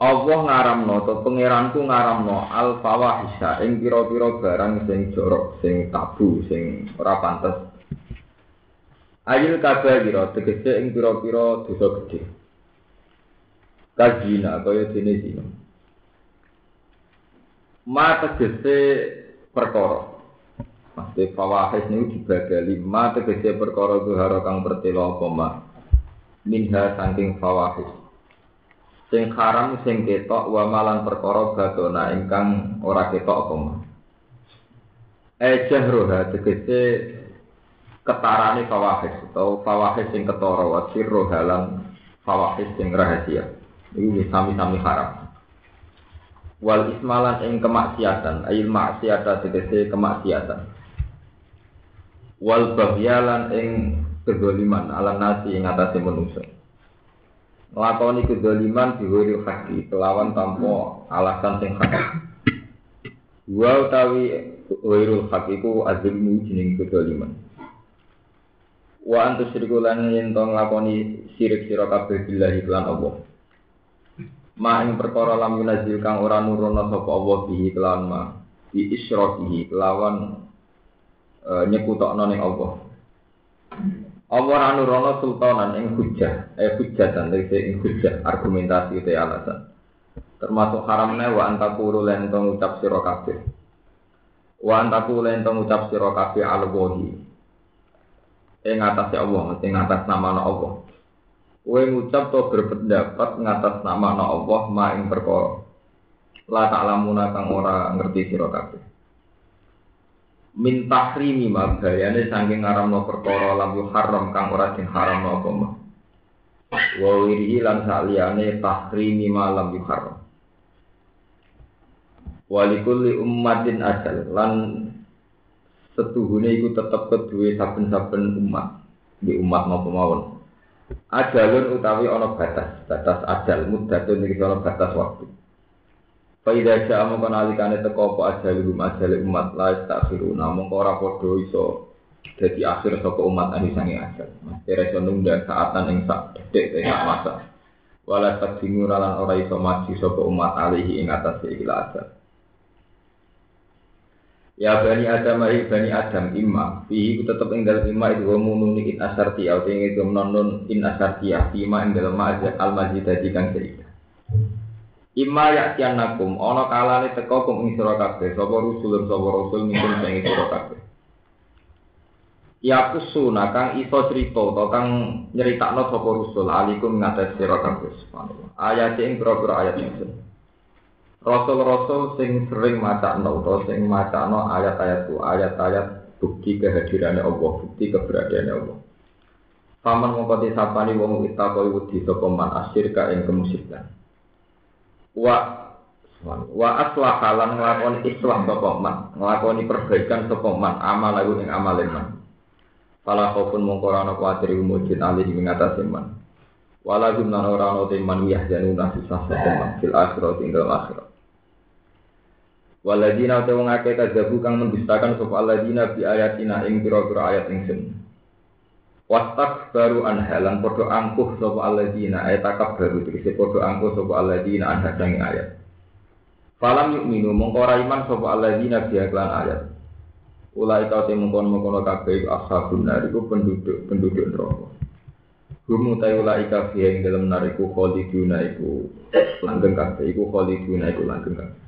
Allah ngaramno to pangeranku ngaramno al fawahisha ing pira-pira barang sing jorok, sing tabu, sing ora pantes. Ayil kabira tegese ing pira-pira dosa gedhe. Kajina kaya dene zina. Ma tegese perkara. Maksudnya fawahis ini dibadali ma tegese perkara zuhara kang pertela apa ma. Minha saking fawahis sing haram sing ketok wa malan perkara badona ingkang ora ketok apa mah ejah roha tegese ketarane fawahis atau fawahis sing ketara wa sirro halan fawahis sing rahasia. Iki sami-sami haram. Wal ismalan ing kemaksiatan ayil maksiata tegese kemaksiatan. Wal bahyalan ing kedoliman ala nasi ing atase manusia nglakoni kedzaliman diwiri haki kelawan tanpa alasan sing hak. Wa utawi wirul hak iku azlimu jeneng kedzaliman. Wa antus syiriku lan yen to nglakoni sirik sira kabeh billahi lan Allah. Ma ing perkara lam yunazil kang ora nurono sapa Allah bihi kelawan ma bi isyrakihi kelawan e, nyekutokno ning Allah. Allah anurono sultanan ing hujjah, eh hujjatan dari ing hujjah argumentasi itu alasan. Termasuk haramnya wa antakuru lentong ucap sira kabeh. Wa antaku lentong ucap sira kabeh al-wahi. Ing atas Allah, ing atas nama Allah. Kowe ngucap to berpendapat ngatas nama Allah ma ing perkara. La ta'lamuna kang ora ngerti sira kabeh min tahrimi ma gayane saking ngaramno perkara lam haram kang ora den haramno apa mah wa wirihi lan saliyane tahrimi ma lam haram walikulli ummatin ajal lan setuhune iku tetep kedue saben-saben umat di umat maupun mawon. Ajalun utawi ana batas batas ajal muddatun iki ana batas waktu Faida ja'a mongko nalikane teko apa ajalihum ajal umat la istakhiruna mongko ora padha iso dadi akhir saka umat ahli sange ajal. Mesti reso nunda saatan ing sak detik sak masa. Wala takdimu lan ora iso maju saka umat alihi ing atas ikilah ajal. Ya bani Adam ai bani Adam imma fihi ku tetep ing dalem imma itu munun in asarti au ing itu non in asarti ya imma ing dalem al majid dadi kang cerita. Ima yakian nakum, ono kalane teko kum ing sira kabeh, sapa rusul sapa rasul mungkin sing sira kabeh. Ya kusuna kang iso crita to kang nyeritakno sapa rusul alikum ngatas sira kabeh subhanallah. Ayat ing pira-pira ayat ingsun. Rasul-rasul sing sering macakno utawa sing macakno ayat-ayatku, ayat-ayat bukti kehadirannya Allah, bukti keberadaannya Allah. Paman mongko disapani wong itakoi wedi sapa man asyirka ing kemusyrikan wa wa aslah lan nglakoni islah sapa man perbaikan sapa amal lagu ing amale man. Fala khaufun mongko ora ana kuwatir mujin ali ing ngatasé man. Wala gumna ora ana te man susah sapa man fil akhirat ing akhirat Waladina te wong akeh kadzabu kang mendustakan sapa aladina bi ayatina ing pira-pira ayat ingsun Wastak baru anhalan podo angkuh sopo aladina ayat takab baru tegese podo angkuh sopo aladina anha sangi ayat. Falam yuk minu mengkora iman sopo aladina biaklan ayat. Ulai kau temu kono mengkono kabeh ashabun nariku penduduk penduduk neraka. Hum utai ulai kabeh yang dalam nariku khaliduna iku langgeng kabeh iku khaliduna iku langgeng kabeh.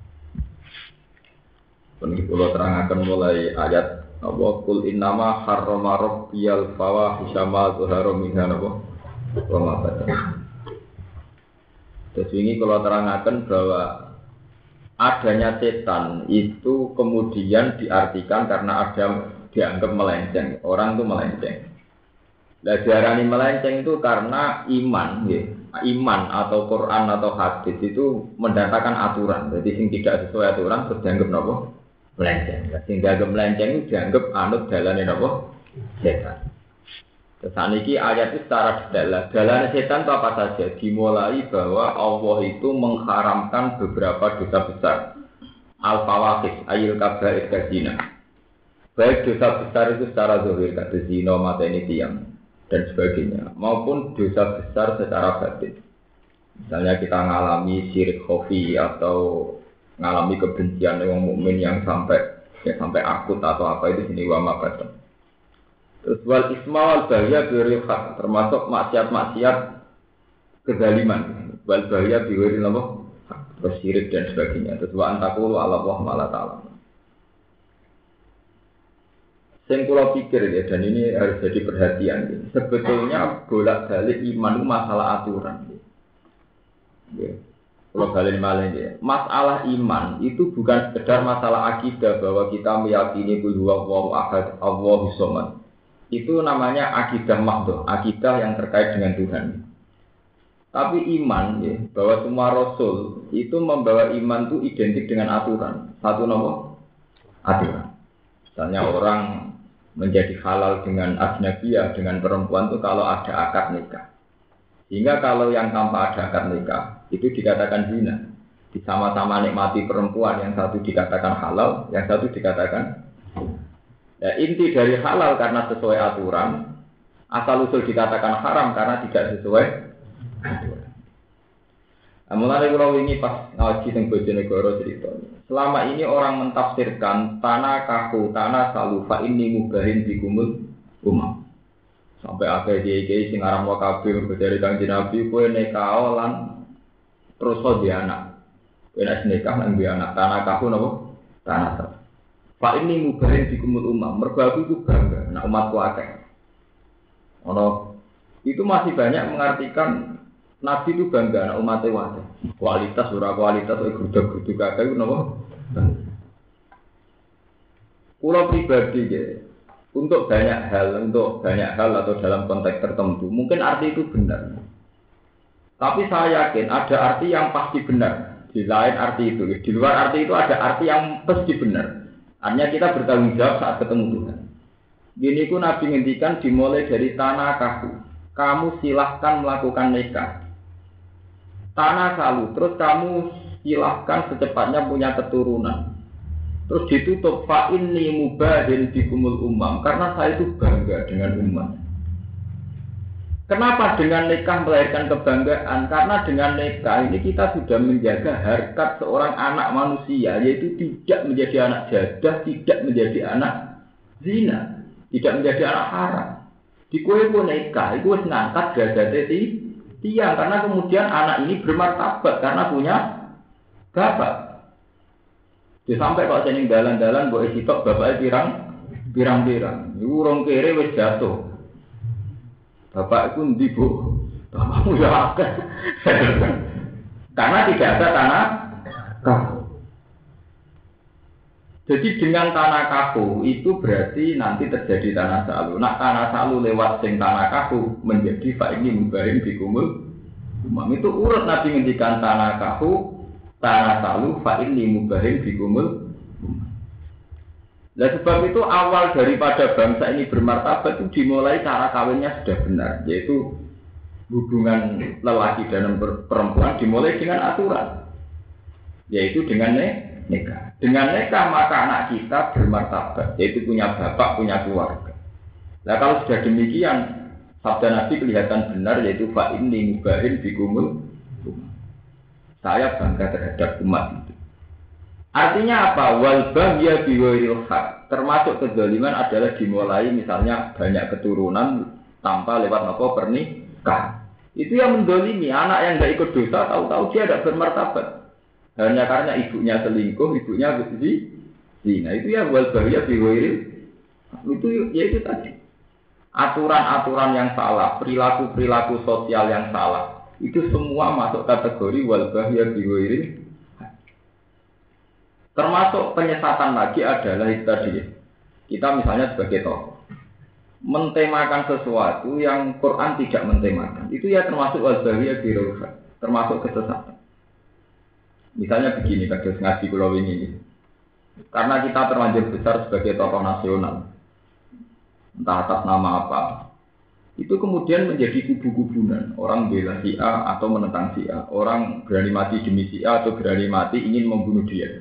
Ini kalau terangkan mulai ayat apa kul innama harrama rabbiyal fawahisha ma zuhara minha apa wa ma Terus ini kalau terangkan bahwa adanya setan itu kemudian diartikan karena ada dianggap melenceng, orang itu melenceng. Nah, diarani melenceng itu karena iman, ya. iman atau Quran atau hadis itu mendatangkan aturan. Jadi sing tidak sesuai aturan terus dianggap nopo melenceng. Sehingga agak melenceng dianggap anut jalannya apa? Setan. Terus ini ayat itu secara detail. Jalan setan itu apa saja? Dimulai bahwa Allah itu mengharamkan beberapa dosa besar. Al-Fawakis, Ayil Kabair Kazina. Baik dosa besar itu secara zuhir, kata zino, mata ini tiang, dan sebagainya. Maupun dosa besar secara batin. Misalnya kita mengalami syirik khofi atau ngalami kebencian orang mukmin yang sampai ya sampai akut atau apa itu sini wama badan. Terus wal isma wal bahaya hak termasuk maksiat-maksiat kezaliman. Wal bahaya biwiri apa? Terus dan sebagainya. Terus wa antakulu ala Allah malah ta'ala. Sing kula pikir ya, dan ini harus jadi perhatian. Ya. Sebetulnya bolak-balik iman itu masalah aturan. Ya. Kalau balik malah ya. Masalah iman itu bukan sekedar masalah akidah bahwa kita meyakini bahwa Allah ahad, Allah somad. Itu namanya akidah makdo, akidah yang terkait dengan Tuhan. Tapi iman ya, bahwa semua rasul itu membawa iman itu identik dengan aturan. Satu nomor aturan. Misalnya orang menjadi halal dengan ajnabiyah dengan perempuan itu kalau ada akad nikah. Sehingga kalau yang tanpa ada akad nikah itu dikatakan zina. Sama-sama nikmati perempuan, yang satu dikatakan halal, yang satu dikatakan ya, inti dari halal karena sesuai aturan, asal usul dikatakan haram karena tidak sesuai aturan. Nah, mulai kalau ini pas ngaji tentang Bojonegoro cerita. Selama ini orang mentafsirkan tanah kaku, tanah salufa ini mubahin di kumul umam. Sampai akhir dia kiai sing aram wakabe dari kanjeng Nabi kue nekao lan terus kok dia anak. Kena nikah nang dia anak tanah kaku nopo tanah sah. Pak ini mubahin di kumul umam. Mergo aku itu bangga, nak umatku akeh. Ono itu masih banyak mengartikan Nabi itu bangga anak umatnya wadah. Kualitas ora kualitas itu gudeg-gudeg kakek itu nopo. Pulau pribadi ya, untuk banyak hal, untuk banyak hal atau dalam konteks tertentu, mungkin arti itu benar. Tapi saya yakin ada arti yang pasti benar. Di lain arti itu. Di luar arti itu ada arti yang pasti benar. Hanya kita bertanggung jawab saat ketemu Tuhan. Gini ku Nabi ngendikan dimulai dari tanah kaku. Kamu silahkan melakukan nikah. Tanah kalu. Terus kamu silahkan secepatnya punya keturunan. Terus ditutup fa ini mubahin kumul umam. Karena saya itu bangga dengan umat. Kenapa dengan nikah melahirkan kebanggaan? Karena dengan nikah ini kita sudah menjaga harkat seorang anak manusia, yaitu tidak menjadi anak jadah, tidak menjadi anak zina, tidak menjadi anak haram. Di kue pun nikah, itu harus ngangkat derajatnya tiang, karena kemudian anak ini bermartabat karena punya bapak. Jadi sampai kalau saya dalan-dalan, boleh sitok bapaknya pirang, pirang-pirang. Ini urung kere wis jatuh. Bapak itu ndi bu? Bapakmu ya akeh. Karena tidak ada tanah kaku. Jadi dengan tanah kaku itu berarti nanti terjadi tanah salu. Nah tanah salu lewat sing tanah kaku menjadi pak ini mubahin di kumul. Umam itu urut nabi ngendikan tanah kaku, tanah salu pak ini mubahin di kumul Nah sebab itu awal daripada bangsa ini bermartabat itu dimulai cara kawinnya sudah benar, yaitu hubungan lelaki dan perempuan dimulai dengan aturan, yaitu dengan nikah. Dengan nikah maka anak kita bermartabat, yaitu punya bapak, punya keluarga. Nah kalau sudah demikian, sabda Nabi kelihatan benar, yaitu fa ini mubahin bikumul. Saya bangga terhadap umat itu. Artinya apa? Wal bahya biwairil hak. Termasuk kezaliman adalah dimulai misalnya banyak keturunan tanpa lewat nopo pernikahan. Itu yang mendolimi anak yang tidak ikut dosa tahu-tahu dia tidak bermartabat. Hanya karena ibunya selingkuh, ibunya Nah itu ya wal bahaya biwiri itu ya itu tadi aturan-aturan yang salah, perilaku-perilaku sosial yang salah itu semua masuk kategori wal bahaya biwiri termasuk penyesatan lagi adalah itu tadi kita misalnya sebagai tokoh mentemakan sesuatu yang Quran tidak mentemakan itu ya termasuk bahaya biwiri termasuk kesesatan misalnya begini kados ngaji kulo ini karena kita terlanjur besar sebagai tokoh nasional, entah atas nama apa, itu kemudian menjadi kubu-kubunan. Orang bela si A atau menentang si A. Orang berani mati demi si A atau berani mati ingin membunuh dia.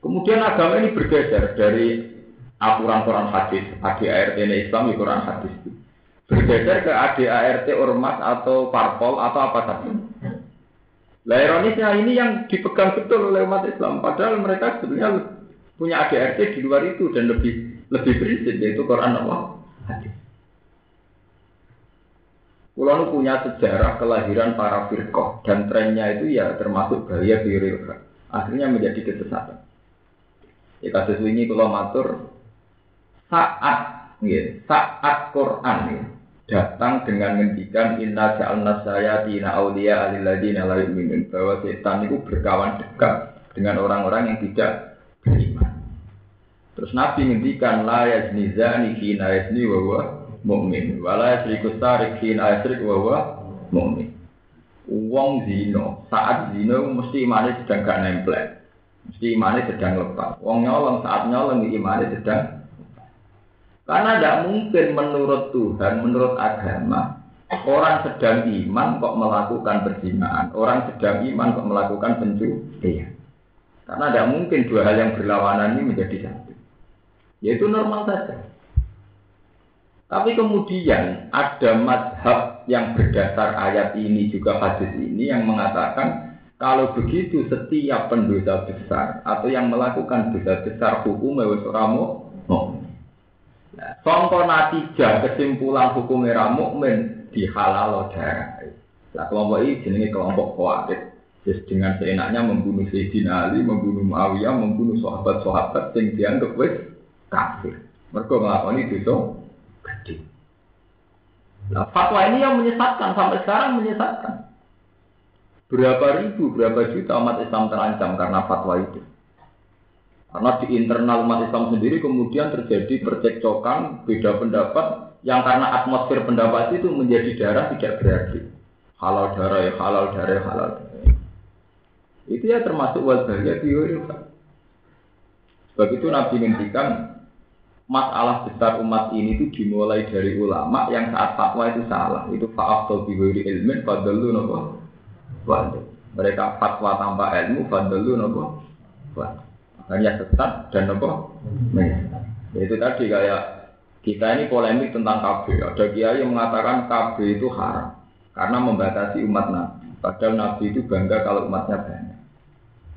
Kemudian agama ini bergeser dari aturan Quran hadis, ADART Islam di Quran hadis itu. Bergeser ke ADART ormas atau parpol atau apa saja. Lah ironisnya ini yang dipegang betul oleh umat Islam. Padahal mereka sebenarnya punya ADRT di luar itu dan lebih lebih prinsip yaitu Quran Allah hadis. Pulau punya sejarah kelahiran para firqoh dan trennya itu ya termasuk bahaya birilka. Akhirnya menjadi kesesatan. Ya kasus ini kalau matur saat ya, saat Quran ya, datang dengan ngendikan inna ja'alna sayatina awliya alilladina la yu'minun bahwa setan itu berkawan dekat dengan orang-orang yang tidak beriman. Terus Nabi ngendikan la yazni zani hina yazni wa huwa mu'min wa la yasriku sarik hina yasrik wa saat zino mesti imane sedang gak nempel. Mesti imane sedang lepas. Wong nyolong saat nyolong imane sedang karena tidak mungkin menurut Tuhan, menurut agama, orang sedang iman kok melakukan perzinahan, orang sedang iman kok melakukan pencurian. Karena tidak mungkin dua hal yang berlawanan ini menjadi satu. Yaitu normal saja. Tapi kemudian ada madhab yang berdasar ayat ini juga hadis ini yang mengatakan kalau begitu setiap pendosa besar atau yang melakukan dosa besar hukum wis mau Songko natijah kesimpulan hukum era mukmin dihalal darah. Nah, kelompok ini jenenge kelompok khawarij. Jadi dengan seenaknya membunuh Sayyidina Ali, membunuh Muawiyah, membunuh sahabat-sahabat yang dianggap wis kafir. Mereka melakukan itu gede. Nah, fatwa ini yang menyesatkan sampai sekarang menyesatkan. Berapa ribu, berapa juta umat Islam terancam karena fatwa itu. Karena di internal umat Islam sendiri kemudian terjadi percekcokan, beda pendapat, yang karena atmosfer pendapat itu menjadi darah tidak berarti. Halal darah ya halal darah ya halal darah. Itu ya termasuk wajahnya teori. Sebab itu Nabi ngendikan masalah besar umat ini itu dimulai dari ulama yang saat fatwa itu salah. Itu fa'aftal biwiri ilmin fadalu nopo. Mereka fatwa tanpa ilmu fadalu nopo hanya sesat dan nopo. Ya, itu tadi kayak kita ini polemik tentang KB. Ada kiai yang mengatakan KB itu haram karena membatasi umat Nabi. Padahal Nabi itu bangga kalau umatnya banyak.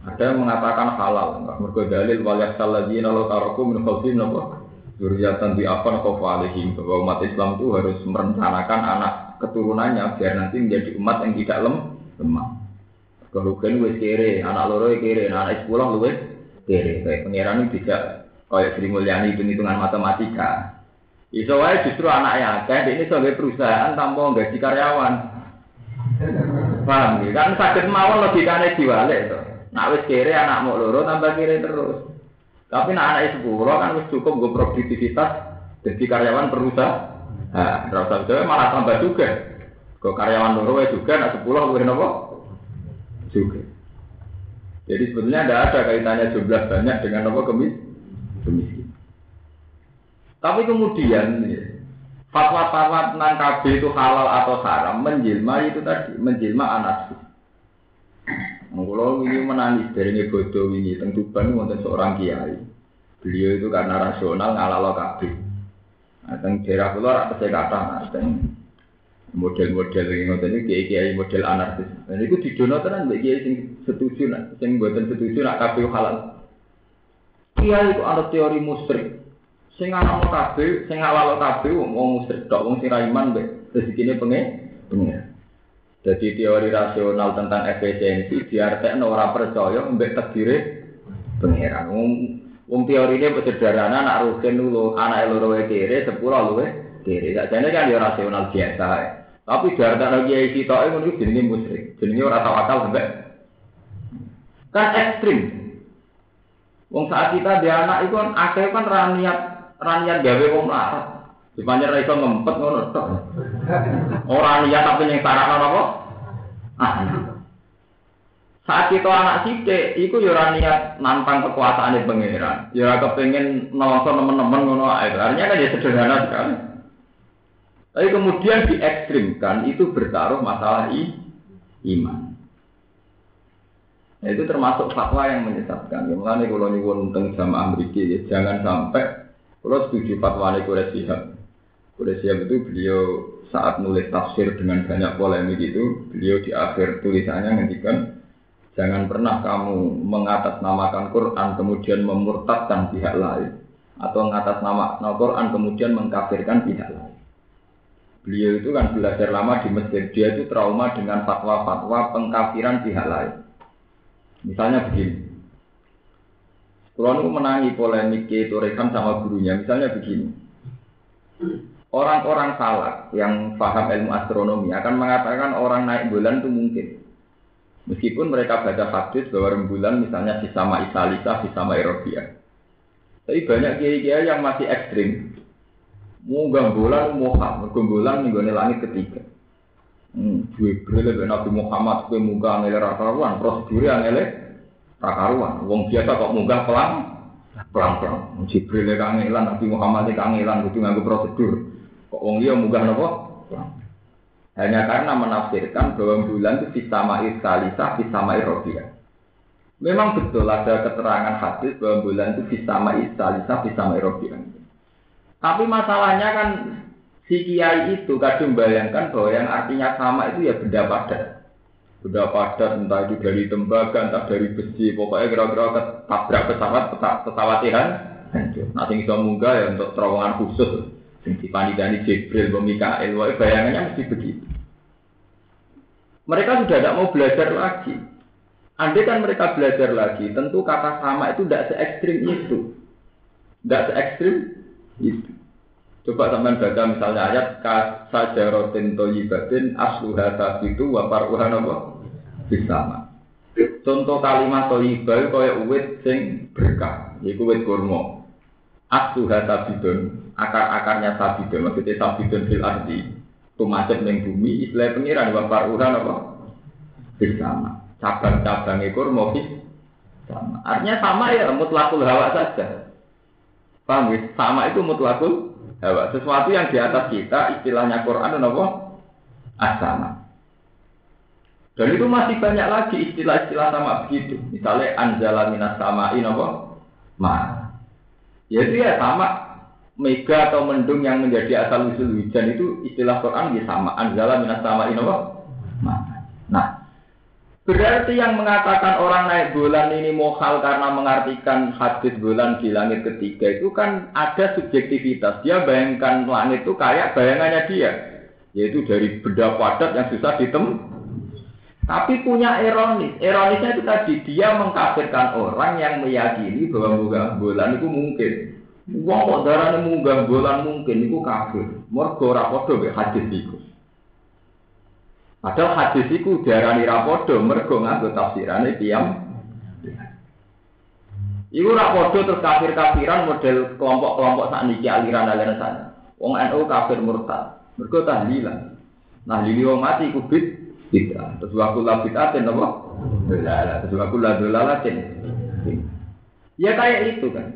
Ada yang mengatakan halal, mergo dalil walyak saladina lo taroku min khalfin nopo Zuriatan apa nopo alihim bahwa umat Islam itu harus merencanakan anak keturunannya biar nanti menjadi umat yang tidak lem lemah. Kalau kan wes kere, anak loro kere, anak sekolah luwes kiri. Kayak pengiran ini bisa kayak Sri Mulyani hitung-hitungan matematika. Iso wae justru anak yang akeh ini sebagai perusahaan tanpa gaji karyawan. Paham ya? Kan sakit mawon logikane diwalik to. Nak wis kere anak mau loro tambah kere terus. Tapi nak anak sepuluh kan wis cukup gue produktivitas jadi karyawan perusahaan. Nah, itu malah tambah juga. Kok karyawan loro juga nak sepuluh gue nopo juga. Jadi sebetulnya tidak ada kaitannya jumlah banyak dengan apa kemis kemiskin. Tapi kemudian fatwa-fatwa tentang KB itu halal atau haram menjelma itu tadi menjelma anarkis. Kalau ini menangis dari bodoh ini tentu ban untuk seorang kiai. Beliau itu karena rasional ngalalo KB. Nah, daerah keluar apa saya kata, model-model yang ngoten iki kiai-kiai model anarkis. Dan itu didono tenan mbek kiai sing setuju nak sing mboten setuju nak kabeh halal. Kiai itu ada teori musyrik. Sing ana kabeh, sing halal kabeh wong musyrik tok wong sing ra iman mbek rezekine penge pengen. Jadi teori rasional tentang efisiensi diartekno ora percaya mbek takdire pangeran. Wong teori ini sederhana anak rugen dulu, anak loro kere, sepuluh luwe kere. Jadi kan dia rasional biasa. Ya. Tapi darah lagi isi tau ngono iku jenenge musyrik. Jenenge ora tawakal sampai kan ekstrim. Wong saat kita dia anak itu kan akhir kan raniat raniat gawe wong larat. Dipanjer ra iso ngempet ngono tok. Ora niat tapi yang sarakno apa? Ah. Saat kita anak sithik, iku yo ora niat nantang kekuasaan pangeran. Ya ora kepengin nelongso teman-teman ngono ae. Artinya kan ya sederhana sekali. Tapi kemudian diekstrimkan itu bertaruh masalah i, iman. Nah, itu termasuk fatwa yang menyesatkan. Ya, mulanya kalau nyuwun tentang jamaah Amerika ya jangan sampai kalau setuju fatwa ini Quraish Shihab. Quraish Shihab itu beliau saat nulis tafsir dengan banyak polemik itu, beliau di akhir tulisannya ngendikan Jangan pernah kamu mengatasnamakan Quran kemudian memurtadkan pihak lain atau mengatasnamakan Quran kemudian mengkafirkan pihak lain. Beliau itu kan belajar lama di Mesir, dia itu trauma dengan fatwa-fatwa pengkafiran pihak lain. Misalnya begini, kalau menangi polemik itu rekan sama gurunya, misalnya begini. Orang-orang salah yang paham ilmu astronomi akan mengatakan orang naik bulan itu mungkin. Meskipun mereka baca hadis bahwa rembulan misalnya sama Isalisa, sama Eropia. Tapi banyak kiai-kiai yang masih ekstrim. Mau bulan, ham, bulan minggu langit ketiga. Hmm, Jibril lebih Nabi Muhammad kue munggah ngele rakaruan, prosedur yang ngele rakaruan. Wong biasa kok munggah pelan, pelan pelan. Jibril kangelan, Nabi Muhammad kangelan, itu nganggo prosedur. Kok wong dia munggah? Pelan. Hanya karena menafsirkan bahwa bulan itu fisama iskalisa, fisama irobiah. Memang betul ada keterangan hadis bahwa bulan itu fisama iskalisa, fisama irobiah. Tapi masalahnya kan si kiai itu kadang bayangkan bahwa yang artinya sama itu ya benda padat. Benda padat entah itu dari tembaga, entah dari besi, pokoknya kira-kira tabrak pesawat, pesawat Tuhan. Nanti bisa munggah ya untuk terowongan khusus. Sing dipanidani Jibril, Mikael, bayangannya mesti begitu. Mereka sudah tidak mau belajar lagi. Andai kan mereka belajar lagi, tentu kata sama itu tidak se ekstrim itu. Tidak se ekstrim itu. Coba teman baca misalnya ayat kasajarotin toyibatin asluha sabitu wa paruha nopo bisama. Contoh kalimat toyibah kaya uwit sing berkah, yaitu uwit kurma. Asluha sabidun, akar-akarnya sabidun, maksudnya sabidun fil ardi. Tumacet neng bumi, istilah pengiran, wafar uran apa? Bersama. Cabang-cabang ekor mau sama. Artinya sama ya, mutlakul hawa saja. Paham ya? Sama itu mutlakul hawa. Sesuatu yang di atas kita, istilahnya Quran, apa? Asama. Dan itu masih banyak lagi istilah-istilah sama begitu. Misalnya anjala minas samain apa? Ma. Ya itu ya sama mega atau mendung yang menjadi asal usul hujan itu istilah Quran ya sama anzala minas sama apa? Nah, berarti yang mengatakan orang naik bulan ini mohal karena mengartikan hadis bulan di langit ketiga itu kan ada subjektivitas. Dia bayangkan langit itu kayak bayangannya dia, yaitu dari benda padat yang susah ditem. Tapi punya ironis. Ironisnya itu tadi dia mengkafirkan orang yang meyakini bahwa bulan itu mungkin. Wong kok darane munggah bolan mungkin iku kafir. Mergo padha mek hadis iku. Padahal hadis iku diarani ra padha mergo nganggo tafsirane piyam. Iku ora padha terus kafir-kafiran model kelompok-kelompok sakniki aliran-aliran sana. Wong NU kafir murtad. Mergo tahlilan. Nah, lili wong mati iku bid bid'ah. Terus waktu la bid'atin apa? Dolalah. Terus waktu la dolalatin. Ya kayak itu kan.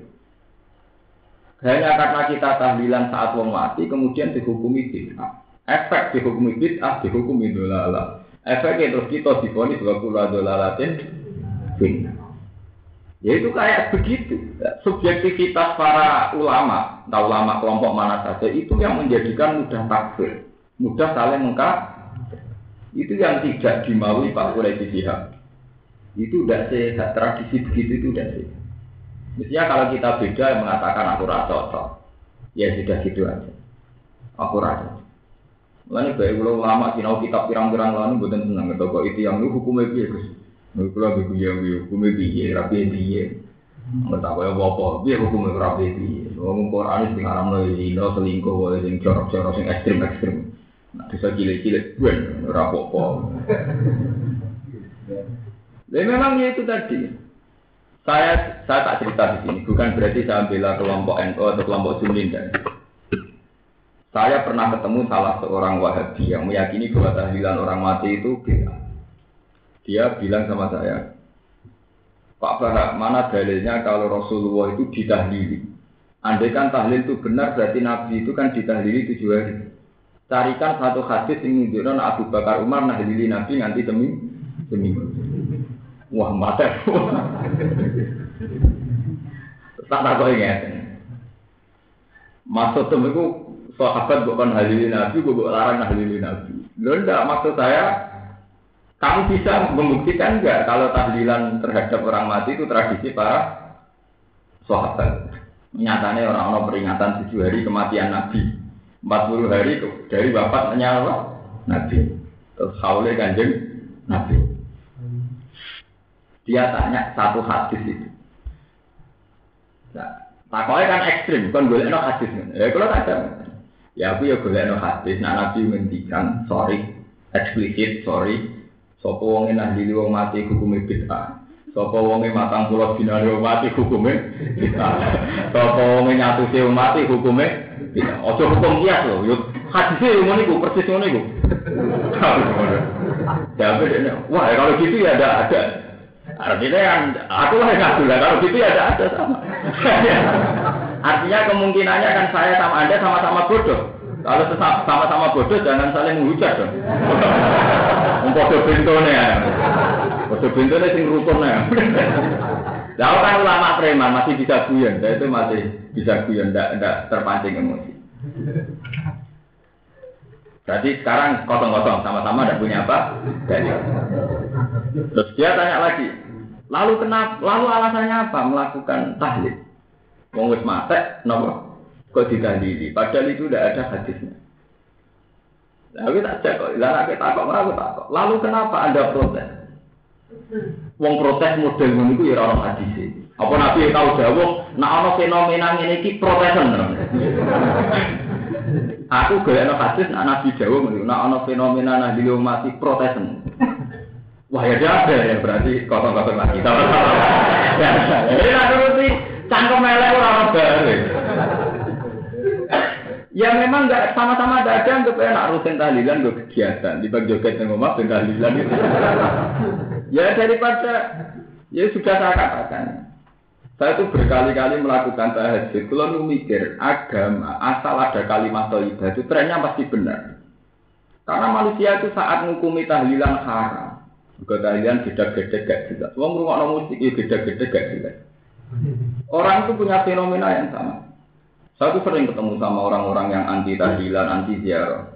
Hanya karena kita tahlilan saat wong mati, kemudian dihukumi bid'ah. Efek dihukumi bid'ah, dihukumi dolala. Efeknya terus kita difonis wa kula dolalatin bid'ah. Ya itu kayak begitu. Subjektivitas para ulama, entah ulama kelompok mana saja, itu yang menjadikan mudah takfir. Mudah saling mengkaf. Itu yang tidak dimaui Pak Quraisy Sihab. Itu tidak sehat. Tradisi begitu itu tidak sehat. Mestinya kalau kita beda mengatakan aku rasa cocok, ya sudah gitu aja. Aku rasa. Lalu baik kalau ulama sinau kitab pirang-pirang lalu bukan senang kok itu yang lu hukumnya biar. Lu kalau begitu ya hukumnya biar rapi dia. Nggak tahu ya apa, dia hukum rapi ini. Ngomong Quran itu haram loh, zina, selingkuh, boleh sing jorok-jorok, sing ekstrim-ekstrim. Nah, bisa cilik-cilik, gue rapopo. Dan memang itu tadi. Saya saya tak cerita di sini, bukan berarti saya bela kelompok NU atau kelompok Sunni dan saya pernah ketemu salah seorang Wahabi yang meyakini bahwa tahlilan orang mati itu beda. Dia bilang sama saya, Pak Bahak, mana dalilnya kalau Rasulullah itu ditahlili? Andai kan tahlil itu benar, berarti Nabi itu kan ditahlili tujuh hari. Carikan satu hadis yang menunjukkan Abu Bakar Umar nahlili Nabi nanti demi seminggu. Wah, mata. tak tak kau ingat. Maksud itu sahabat bukan halili Nabi, bukan larang halili Nabi. Lo ndak maksud saya kamu bisa membuktikan enggak kalau tahlilan terhadap orang mati itu tradisi para sahabat. Nyatanya orang-orang peringatan tujuh hari kematian Nabi. 40 hari dari bapaknya Nabi. Terus kanjeng Nabi. Dia tanya satu hadis itu. Nah, takoi kan ekstrim, kan boleh no hadis. Ya kalau ada, ya aku ya boleh no hadis. Nah Nabi menghentikan, sorry, eksplisit, sorry. Sopo wonge nahdili wong mati hukumnya bid'ah. Sopo wonge matang pulau binari wong mati hukumnya bid'ah. Sopo wonge nyatusi wong mati hukumnya bid'ah. Ojo hukum kias loh, yuk hadisnya yang ini persis ini gue. Ya, wah kalau gitu ya ada ada. Artinya yang aku lah yang ngaku lah. Kalau gitu ya ada ada sama. Artinya kemungkinannya kan saya sama anda sama-sama bodoh. Kalau sama-sama bodoh jangan saling menghujat dong. Bodoh bintone ya. Bodoh bintone sing rukun ya. Lalu kan ulama preman masih bisa guyon, saya itu masih bisa guyon, tidak terpancing emosi. Jadi sekarang kosong-kosong sama-sama tidak punya apa? Jadi, terus dia tanya lagi, Lalu kenapa? Lalu alasannya apa melakukan tahlil? Wong wis mate, nopo? Kok ditahlili? Padahal itu tidak ada hadisnya. Lalu tak cek kok, lalu kita kok, lalu tak. Lalu kenapa anda protes? Wong protes model itu ya orang hadis Apa nabi tahu jawab? Nah ono fenomena ini ki protesan. Aku gak ono hadis, nah nabi jawab, nah ono fenomena nah di mati. Wah ya ada ya berarti kosong-kosong lagi. ya, ini nak nuruti cangkem melek orang baru. Ya memang nggak sama-sama ada ada nggak nak rutin tahlilan gue kegiatan di bagi joget yang ngomong dan tahlilan itu. ya daripada ya sudah saya katakan. Saya itu berkali-kali melakukan tahajud. Kalau mikir agama asal ada kalimat thayyibah itu trennya pasti benar. Karena manusia itu saat menghukumi tahlilan haram juga gede-gede gak jelas. Wong rumah musik ya gede-gede gak jelas. Orang itu punya fenomena yang sama. Saya tuh sering ketemu sama orang-orang yang anti tahlilan, anti ziarah.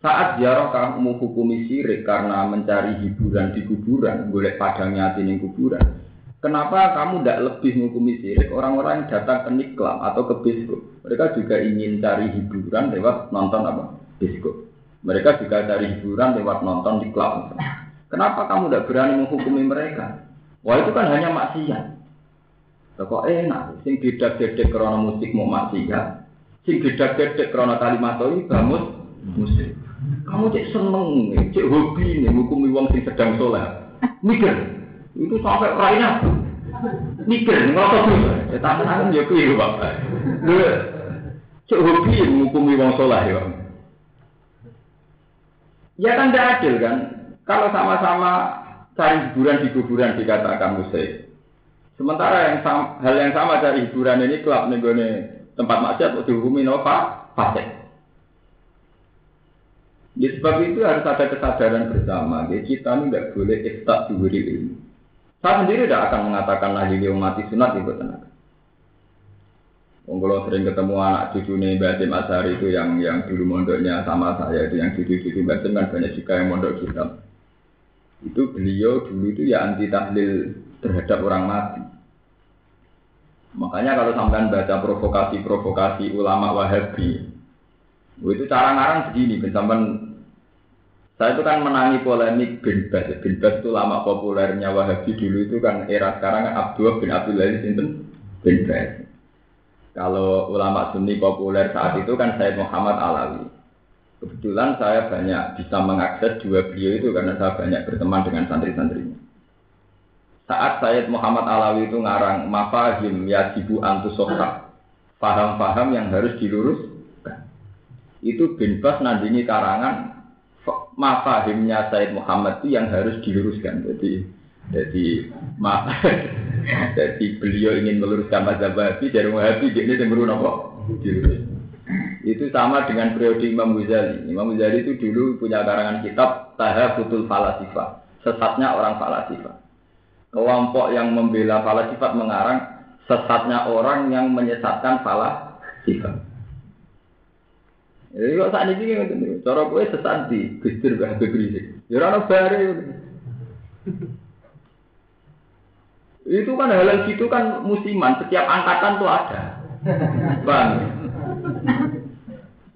Saat ziarah kamu hukumi sirik karena mencari hiburan di kuburan, boleh padangnya di kuburan. Kenapa kamu tidak lebih menghukumi sirik orang-orang yang datang ke niklam atau ke biskop? Mereka juga ingin cari hiburan lewat nonton apa? Biskop. Mereka juga cari hiburan lewat nonton di klub. Kenapa kamu tidak berani menghukumi mereka? Wah itu kan hanya maksiat. Kok enak, sing gedak-gedek karena musik mau maksiat, sing gedak-gedek karena kalimat itu bamus musik. Kamu cek seneng, cek hobi nih menghukumi wong sing sedang sholat. Mikir, itu sampai raina. Mikir, ngerasa tuh. Ya tangan ya kuih bapak. Cek hobi menghukumi wong sholat ya. Ya kan tidak adil kan? Kalau sama-sama cari hiburan di kuburan dikatakan musik. Sementara yang sama, hal yang sama cari hiburan ini klub nih tempat maksiat untuk dihukumi nova fasik. Ya, sebab itu harus ada kesadaran bersama. Ya, kita ini tidak boleh istak diberi ilmu. Saya sendiri tidak akan mengatakan lagi dia mati sunat itu tenang. Kalau sering ketemu anak cucu nih Basim Asari itu yang yang dulu mondoknya sama saya itu yang cucu-cucu Basim kan banyak juga yang mondok kita itu beliau dulu itu ya anti tahlil terhadap orang mati. Makanya kalau sampean baca provokasi-provokasi ulama Wahabi, itu cara ngarang begini, sampean Saya itu kan menangi polemik bin Bas. Bin Bas itu lama populernya Wahabi dulu itu kan era sekarang kan Abdul bin Abdul Aziz bin Bas. Kalau ulama Sunni populer saat itu kan Said Muhammad Alawi. Kebetulan saya banyak bisa mengakses dua beliau itu karena saya banyak berteman dengan santri-santrinya. Saat Said Muhammad Alawi itu ngarang mafahim yajibu antusohak, paham-paham yang harus diluruskan. Itu bin Bas karangan mafahimnya Said Muhammad itu yang harus diluruskan. Jadi jadi maaf, jadi beliau ingin meluruskan mazhab Wahabi dari Wahabi dia ini yang apa? Itu sama dengan periode Imam Ghazali. Imam Ghazali itu dulu punya karangan kitab Tahafutul Falasifah, sesatnya orang falasifah. Kelompok yang membela falasifat mengarang sesatnya orang yang menyesatkan falasifah. Jadi kok saat ini gitu, cara gue sesat di Gusdur Habib Rizik. Ya bare. Itu kan hal gitu kan musiman, setiap angkatan tuh ada. Bang.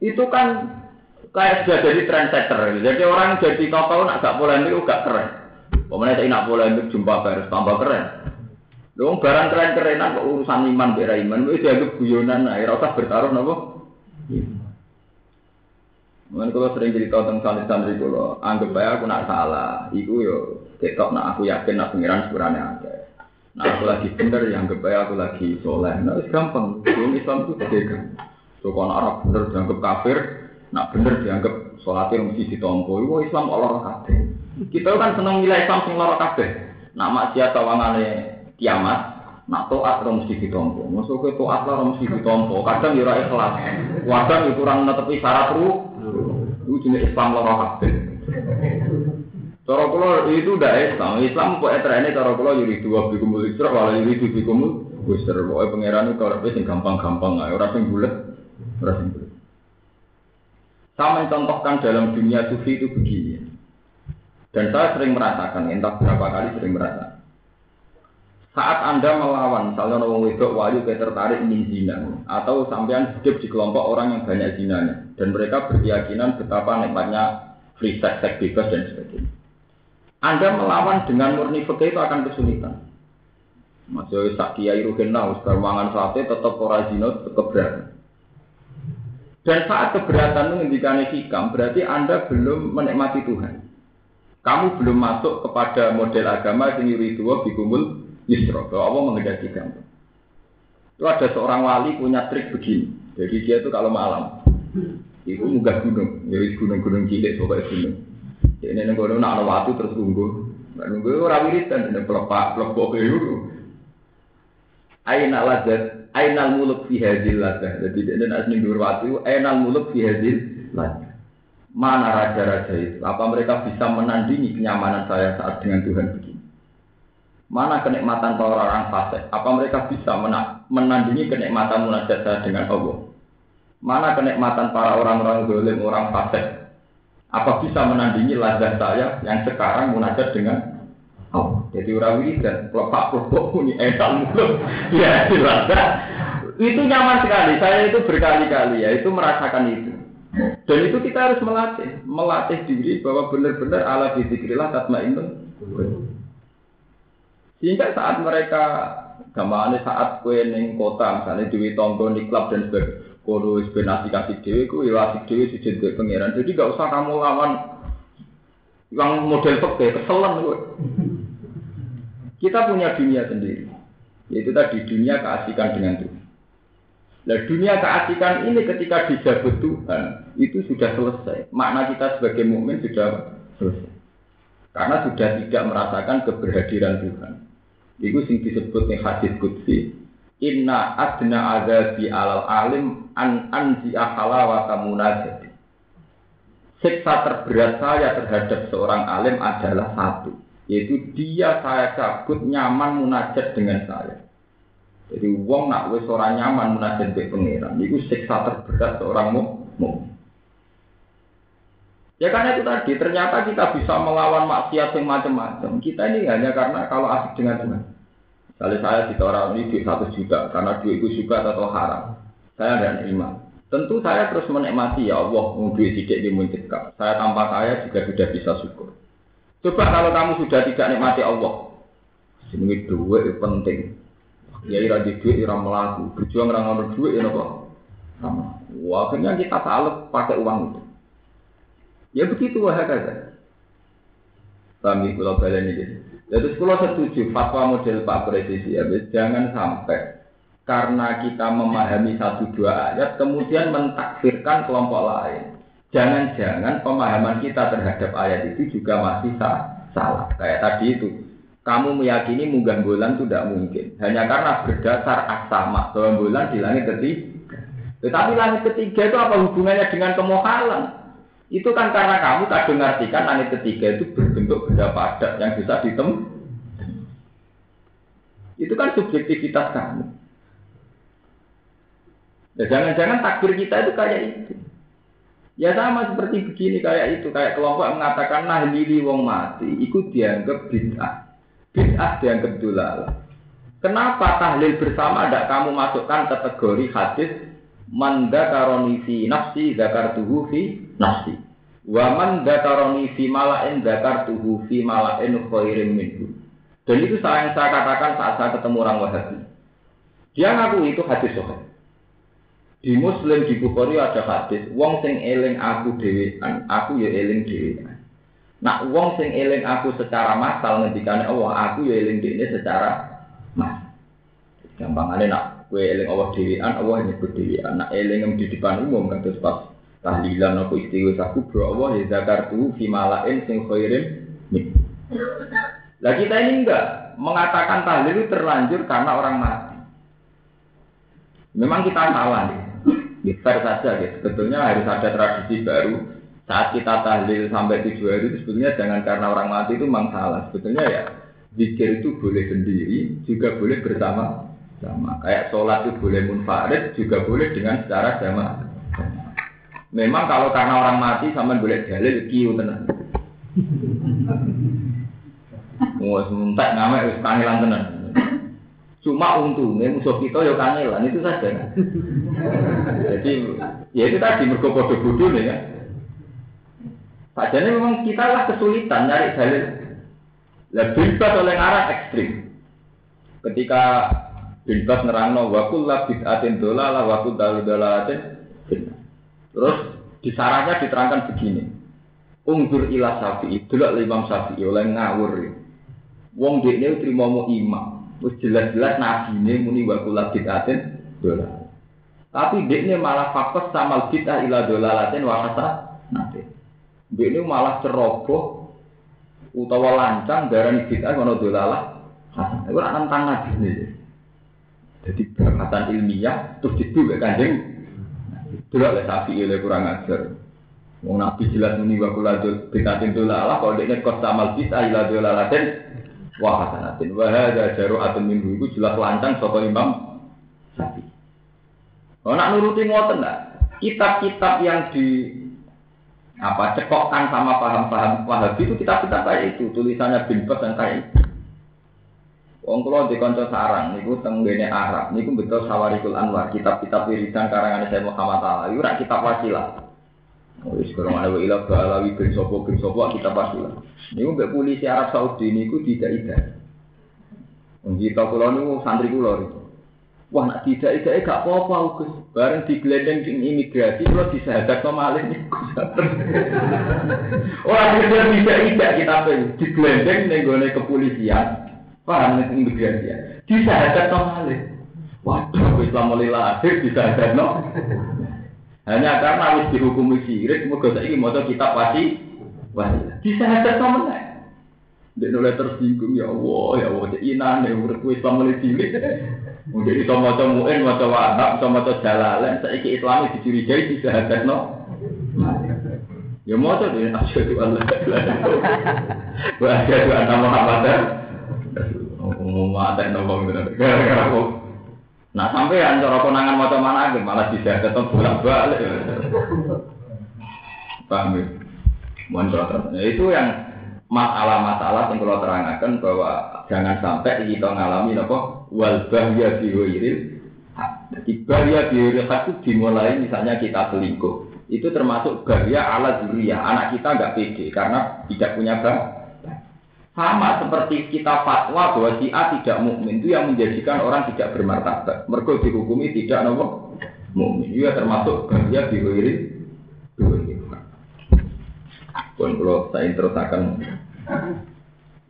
Itu kan kayak sudah jadi trendsetter. Jadi orang jadi tahu nak gak polemik gak keren. Pemenang saya nak polemik jumpa baris tambah keren. Dong barang keren-kerenan kok urusan iman bera iman itu dianggap guyonan, nah, rasa bertaruh nopo. Mungkin kalau sering cerita tentang santri-santri kalau anggap aja aku nak salah, iku yo ketok nak aku yakin nak pengiran sebenarnya ada. Nah aku lagi bener, yang anggap aku lagi soleh. Nah gampang, belum Islam itu beda. So Arab bener dianggap kafir, nak bener dianggap sholatnya mesti ditompo. Itu Islam Allah kabeh. Kita kan seneng nilai Islam sing loro kabeh. Nak maksiat tawangane kiamat, nak toat ora mesti ditompo. Masuk ke toat ora mesti ditompo. Kadang ya ora ikhlas. Kadang ya kurang netepi syarat ru itu jenis Islam loro kabeh. Cara kula itu udah Islam. Islam kok etrene cara kula yuri dua bikumul isra wala yuri bikumul busur. Pokoke pangeran itu ora sing gampang-gampang ae, ora sing bulet, ora sing bulet. Sama contohkan dalam dunia sufi itu begini. Dan saya sering merasakan, entah berapa kali sering merasakan. Saat Anda melawan, misalnya orang wedok wali kayak tertarik ingin zina, atau sampean hidup di kelompok orang yang banyak zinanya, dan mereka berkeyakinan betapa nikmatnya free sex, seks bebas dan sebagainya. Anda melawan dengan murni fikih itu akan kesulitan. Masih sak kiai ruhena, usbar mangan sate tetap ora zina tetap keberatan. Dan saat keberatan itu ngendikane hikam, berarti Anda belum menikmati Tuhan. Kamu belum masuk kepada model agama yang yuridu bikumul Yusro, bahwa Allah mengendaki gampang. Itu ada seorang wali punya trik begini. Jadi dia itu kalau malam, itu munggah gunung, jadi gunung-gunung cilik pokoknya gunung. Jadi ini gunung ada waktu terus tunggu. Nunggu orang wiridan, ini pelepak, pelepok itu. Aina lazat, aina muluk fi hadil lazat. Jadi ini nak seninggur waktu, aina muluk fi hadil lazat. Mana raja-raja itu? Apa mereka bisa menandingi kenyamanan saya saat dengan Tuhan begini? Mana kenikmatan para orang fasik? Apa mereka bisa menandingi kenikmatan munajat saya dengan Allah? Mana kenikmatan para orang-orang dolim, orang fasik? Apa bisa menandingi lazat saya yang sekarang munajat dengan Allah? Jadi orang dan lepak lepak ini enak ya lazat. Itu nyaman sekali. Saya itu berkali-kali ya, itu merasakan itu. Dan itu kita harus melatih, melatih diri bahwa benar-benar ala bizikrillah tatmainnun. Sehingga saat mereka gamane saat kue neng kota misalnya di tonggo di klub dan sebagainya kono wis kasih dewi ku ya asik dewi sujud pangeran jadi gak usah kamu lawan yang model peke keselan gue kita punya dunia sendiri yaitu tadi dunia keasikan dengan Tuhan Nah dunia keasikan ini ketika dijabut Tuhan itu sudah selesai. Makna kita sebagai mukmin sudah selesai. Karena sudah tidak merasakan keberhadiran Tuhan. Iku sing disebut ning hadis qudsi. Inna adna azabi alal alim an anzi akhala wa tamunajat. Siksa terberat saya terhadap seorang alim adalah satu, yaitu dia saya cabut nyaman munajat dengan saya. Jadi wong nak wis ora nyaman munajat be pangeran, iku siksa terberat seorang mukmin. Ya karena itu tadi, ternyata kita bisa melawan maksiat yang macam-macam. Kita ini hanya karena kalau asik dengan Tuhan. Kalau saya di orang ini duit satu juta karena duit itu suka atau haram, saya tidak terima. Tentu saya terus menikmati ya Allah, mobil sidik di muncikap. Saya tanpa kaya juga sudah bisa syukur. Coba kalau kamu sudah tidak nikmati Allah, ini duit penting. Ya ira di duit ira melaku, berjuang orang ngono duit ya nopo. Wah, akhirnya kita salut pakai uang itu. Ya begitu wah kata. Kami kalau balen ini. Jadi kalau setuju fatwa model Pak Presiden ya, jangan sampai karena kita memahami satu dua ayat kemudian mentakfirkan kelompok lain. Jangan-jangan pemahaman kita terhadap ayat itu juga masih salah. Kayak tadi itu, kamu meyakini munggah bulan itu tidak mungkin. Hanya karena berdasar asama bahwa bulan di langit ketiga. Tetapi langit ketiga itu apa hubungannya dengan kemohalan? Itu kan karena kamu tak dengarkan langit ketiga itu berbentuk benda padat yang bisa ditem. Itu kan subjektivitas kamu. Ya jangan-jangan takbir kita itu kayak itu. Ya sama seperti begini kayak itu, kayak kelompok mengatakan nah lili wong mati, ikut dianggap bid'ah. Bid'ah dianggap dulal. Kenapa tahlil bersama tidak kamu masukkan kategori hadis manda fi nafsi zakar tuhu fi nafsi. Wa man fi malain zakar tuhu fi malain khairin minhu. Dan itu saya yang saya katakan saat saya ketemu orang Wahabi. Dia ngaku itu hadis sohail. Di Muslim di Bukhari ada hadis, wong sing eling aku dhewean, aku ya eling dhewean. Nak wong sing eling aku secara massal ngendikane Allah, aku ya eling dhewe secara massal. Gampangane nak kowe eling Allah dhewean, Allah nyebut dhewean. Nak eling di depan umum kados pas tahlilan aku istighfar aku Allah ya zakartu fi malain sing khairin. Lah kita ini enggak mengatakan tahlil itu terlanjur karena orang mati. Memang kita salah nih. Ya, fair saja gitu. Sebetulnya harus ada tradisi baru. Saat kita tahlil sampai tujuh hari itu sebetulnya jangan karena orang mati itu memang salah. Sebetulnya ya zikir itu boleh sendiri, juga boleh bersama sama. Kayak sholat itu boleh munfarid, juga boleh dengan secara jamaah. Memang kalau karena orang mati sama boleh dalil kiu tenang. Wah, sementak ngamek wis kangelan tenan. Cuma untungnya musuh kita ya kangelan itu saja. Jadi ya itu tadi mergo bodoh nih ya. Padahal memang kita lah kesulitan nyari dalil. Lebih bebas oleh arah ekstrim. Ketika bebas nerangno wakul lah bid'atin dola lah wakul dalu dolalatin. Terus di sarannya diterangkan begini. Ungdur sapi, delok Imam Syafi'i oleh ngawur. Wong dekne trimo mau imam, Wis jelas-jelas nabi ini muni wa kula bid'atin dolar. Tapi dia malah fokus sama bid'ah ila dolalatin wa kata nanti. Dia ini malah ceroboh utawa lancang darah bid'ah kono dolalah. Itu nak nentang nabi ini. Jadi berkatan ilmiah terus itu kanjeng. Dulu oleh sapi oleh kurang ajar. Mau nabi jelas muni wa kula bid'atin dolalah kalau dia kos sama bid'ah ila dolalatin wa hasanatin wa hadza jaru'atun minhu iku jelas lancang sapa Imam Syafi'i. Oh nak nuruti ngoten enggak? Kitab-kitab yang di apa cekokkan sama paham-paham Wahabi itu kitab-kitab kayak itu, tulisannya bin Bas dan kayak itu. Wong kula di kanca sarang niku teng ngene Arab niku betul Sawarikul Anwar, kitab-kitab wiridan karangan saya Muhammad Ali, ora kitab wasilah. Wis kurang ada ilah balawi bin sopo bin sopo kita pasti lah. Ini mbak polisi Arab Saudi ini ku tidak ida. Kita pulau ini santri pulau Wah nak tidak ida gak apa-apa Gus. Bareng digelendeng di imigrasi kalau disahadat sama malin ini Wah kita tidak ida kita pun digelendeng nih kepolisian. Paham nih imigrasi ya. Disahadat sama malin. Waduh, Islam mulai lahir disahadat no. Hanya karena harus dihukumi sirik, moga saiki maca kitab wasi wasilah. Disahadat sama nek. Dia mulai tersinggung ya Allah, ya Allah, cek inan ya Islam mulai cilik. Mungkin iso maca muin, maca wahab, iso maca jalalain, saiki Islam no. Ya maca dia asyhadu an la ilaha illallah. Wa asyhadu anna Muhammadan Ngomong mata nopo gara-gara Nah sampai yang cara konangan mau mana aja malah bisa ketemu bolak balik. Paham ya? Ya, itu yang masalah-masalah yang kalau terangkan bahwa jangan sampai kita ngalami nopo wal bahya fi Jadi bahaya biologis itu dimulai misalnya kita selingkuh. Itu termasuk bahaya ala zuriyah. Anak kita nggak pede karena tidak punya bang. Sama seperti kita fatwa bahwa si A tidak mukmin itu yang menjadikan orang tidak bermartabat. Mereka dihukumi tidak nopo mukmin. Itu termasuk bahaya biologis. Pun kalau saya terus akan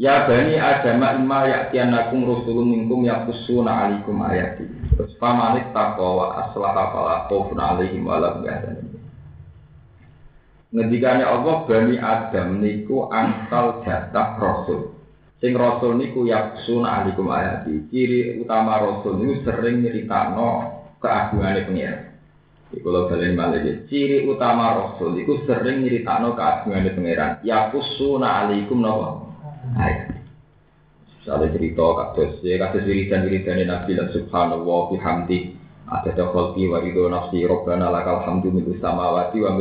Ya bani Adam imma ya'tiyanakum rusulun minkum yaqussuna 'alaikum ayati. Terus famanit taqwa wa aslaha fala khaufun 'alaihim wa lahum. Ngendikane Allah bani Adam niku angkal jatah rasul. Sing rasul niku yaqussuna 'alaikum ayati. Ciri utama rasul niku sering nyeritakno keagungane pengiran. Iku kalau kalian balik ciri utama rasul itu sering nyeritakno keagungane pangeran. Yaqussuna 'alaikum nawa ayat. Cerita kados ya kados wiridan wiridan Nabi dan Subhanallah bihamdi ada dakhalti wa ridho nafsi robbana lakal hamdu mil samawati wa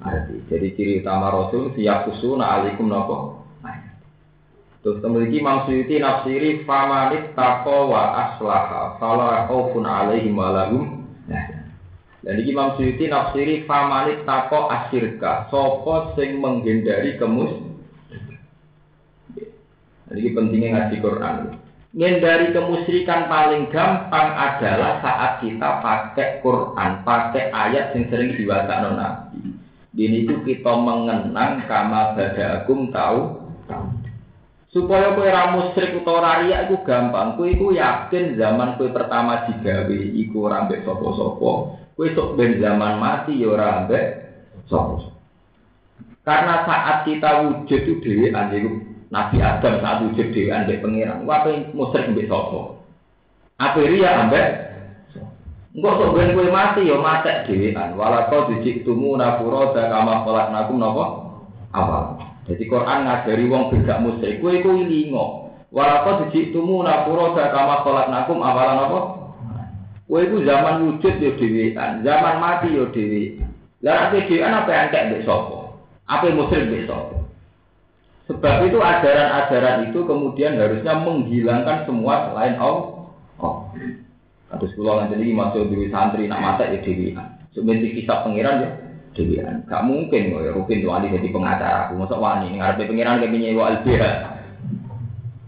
ardi. Jadi ciri utama Rasul siap kusuna alaikum nopo. Terus memiliki Imam nafsiri famanit taqwa wa aslaha fala khaufun alaihim wa lahum dan ini Imam Suyuti nafsiri famanit tako asirka Sopo sing menghindari kemus jadi pentingnya ngaji Quran. Menghindari kemusyrikan paling gampang adalah saat kita pakai Quran, pakai ayat yang sering diwasa Nabi. Ini itu kita mengenang kama badagum tahu supaya kue ramu musyrik utawa ria itu gampang. Kue itu yakin zaman kue pertama digawe iku rambek sopo-sopo. Kue sok ben zaman mati ya rambek sopo. Karena saat kita wujud itu dewi Nabi Adam saat wujud di andek pengiran, wape musyrik mbek? Apa riya ambek? Engkau sok ben kowe mati ya matek dhewean. Walaqad jitumuna furada kama khalaqnakum napa? Awal. Jadi Quran ngajari wong beda musyrik, kowe iku ilingo. Walaqad jitumuna furada kama khalaqnakum awalan napa? Kowe iku zaman wujud ya dhewean, zaman mati ya dhewean. Lah nek dhewean apa entek mbek sapa? Apa musyrik mbek? Sebab itu ajaran-ajaran itu kemudian harusnya menghilangkan semua selain Allah. Oh. Kula nanti ini masuk di santri nak mata ya dewi. Sebenarnya kisah pangeran ya dewi. Gak mungkin kok ya Rupin tuh jadi pengacara. Aku masuk wani ngarepe pangeran kayak nyewa LBH.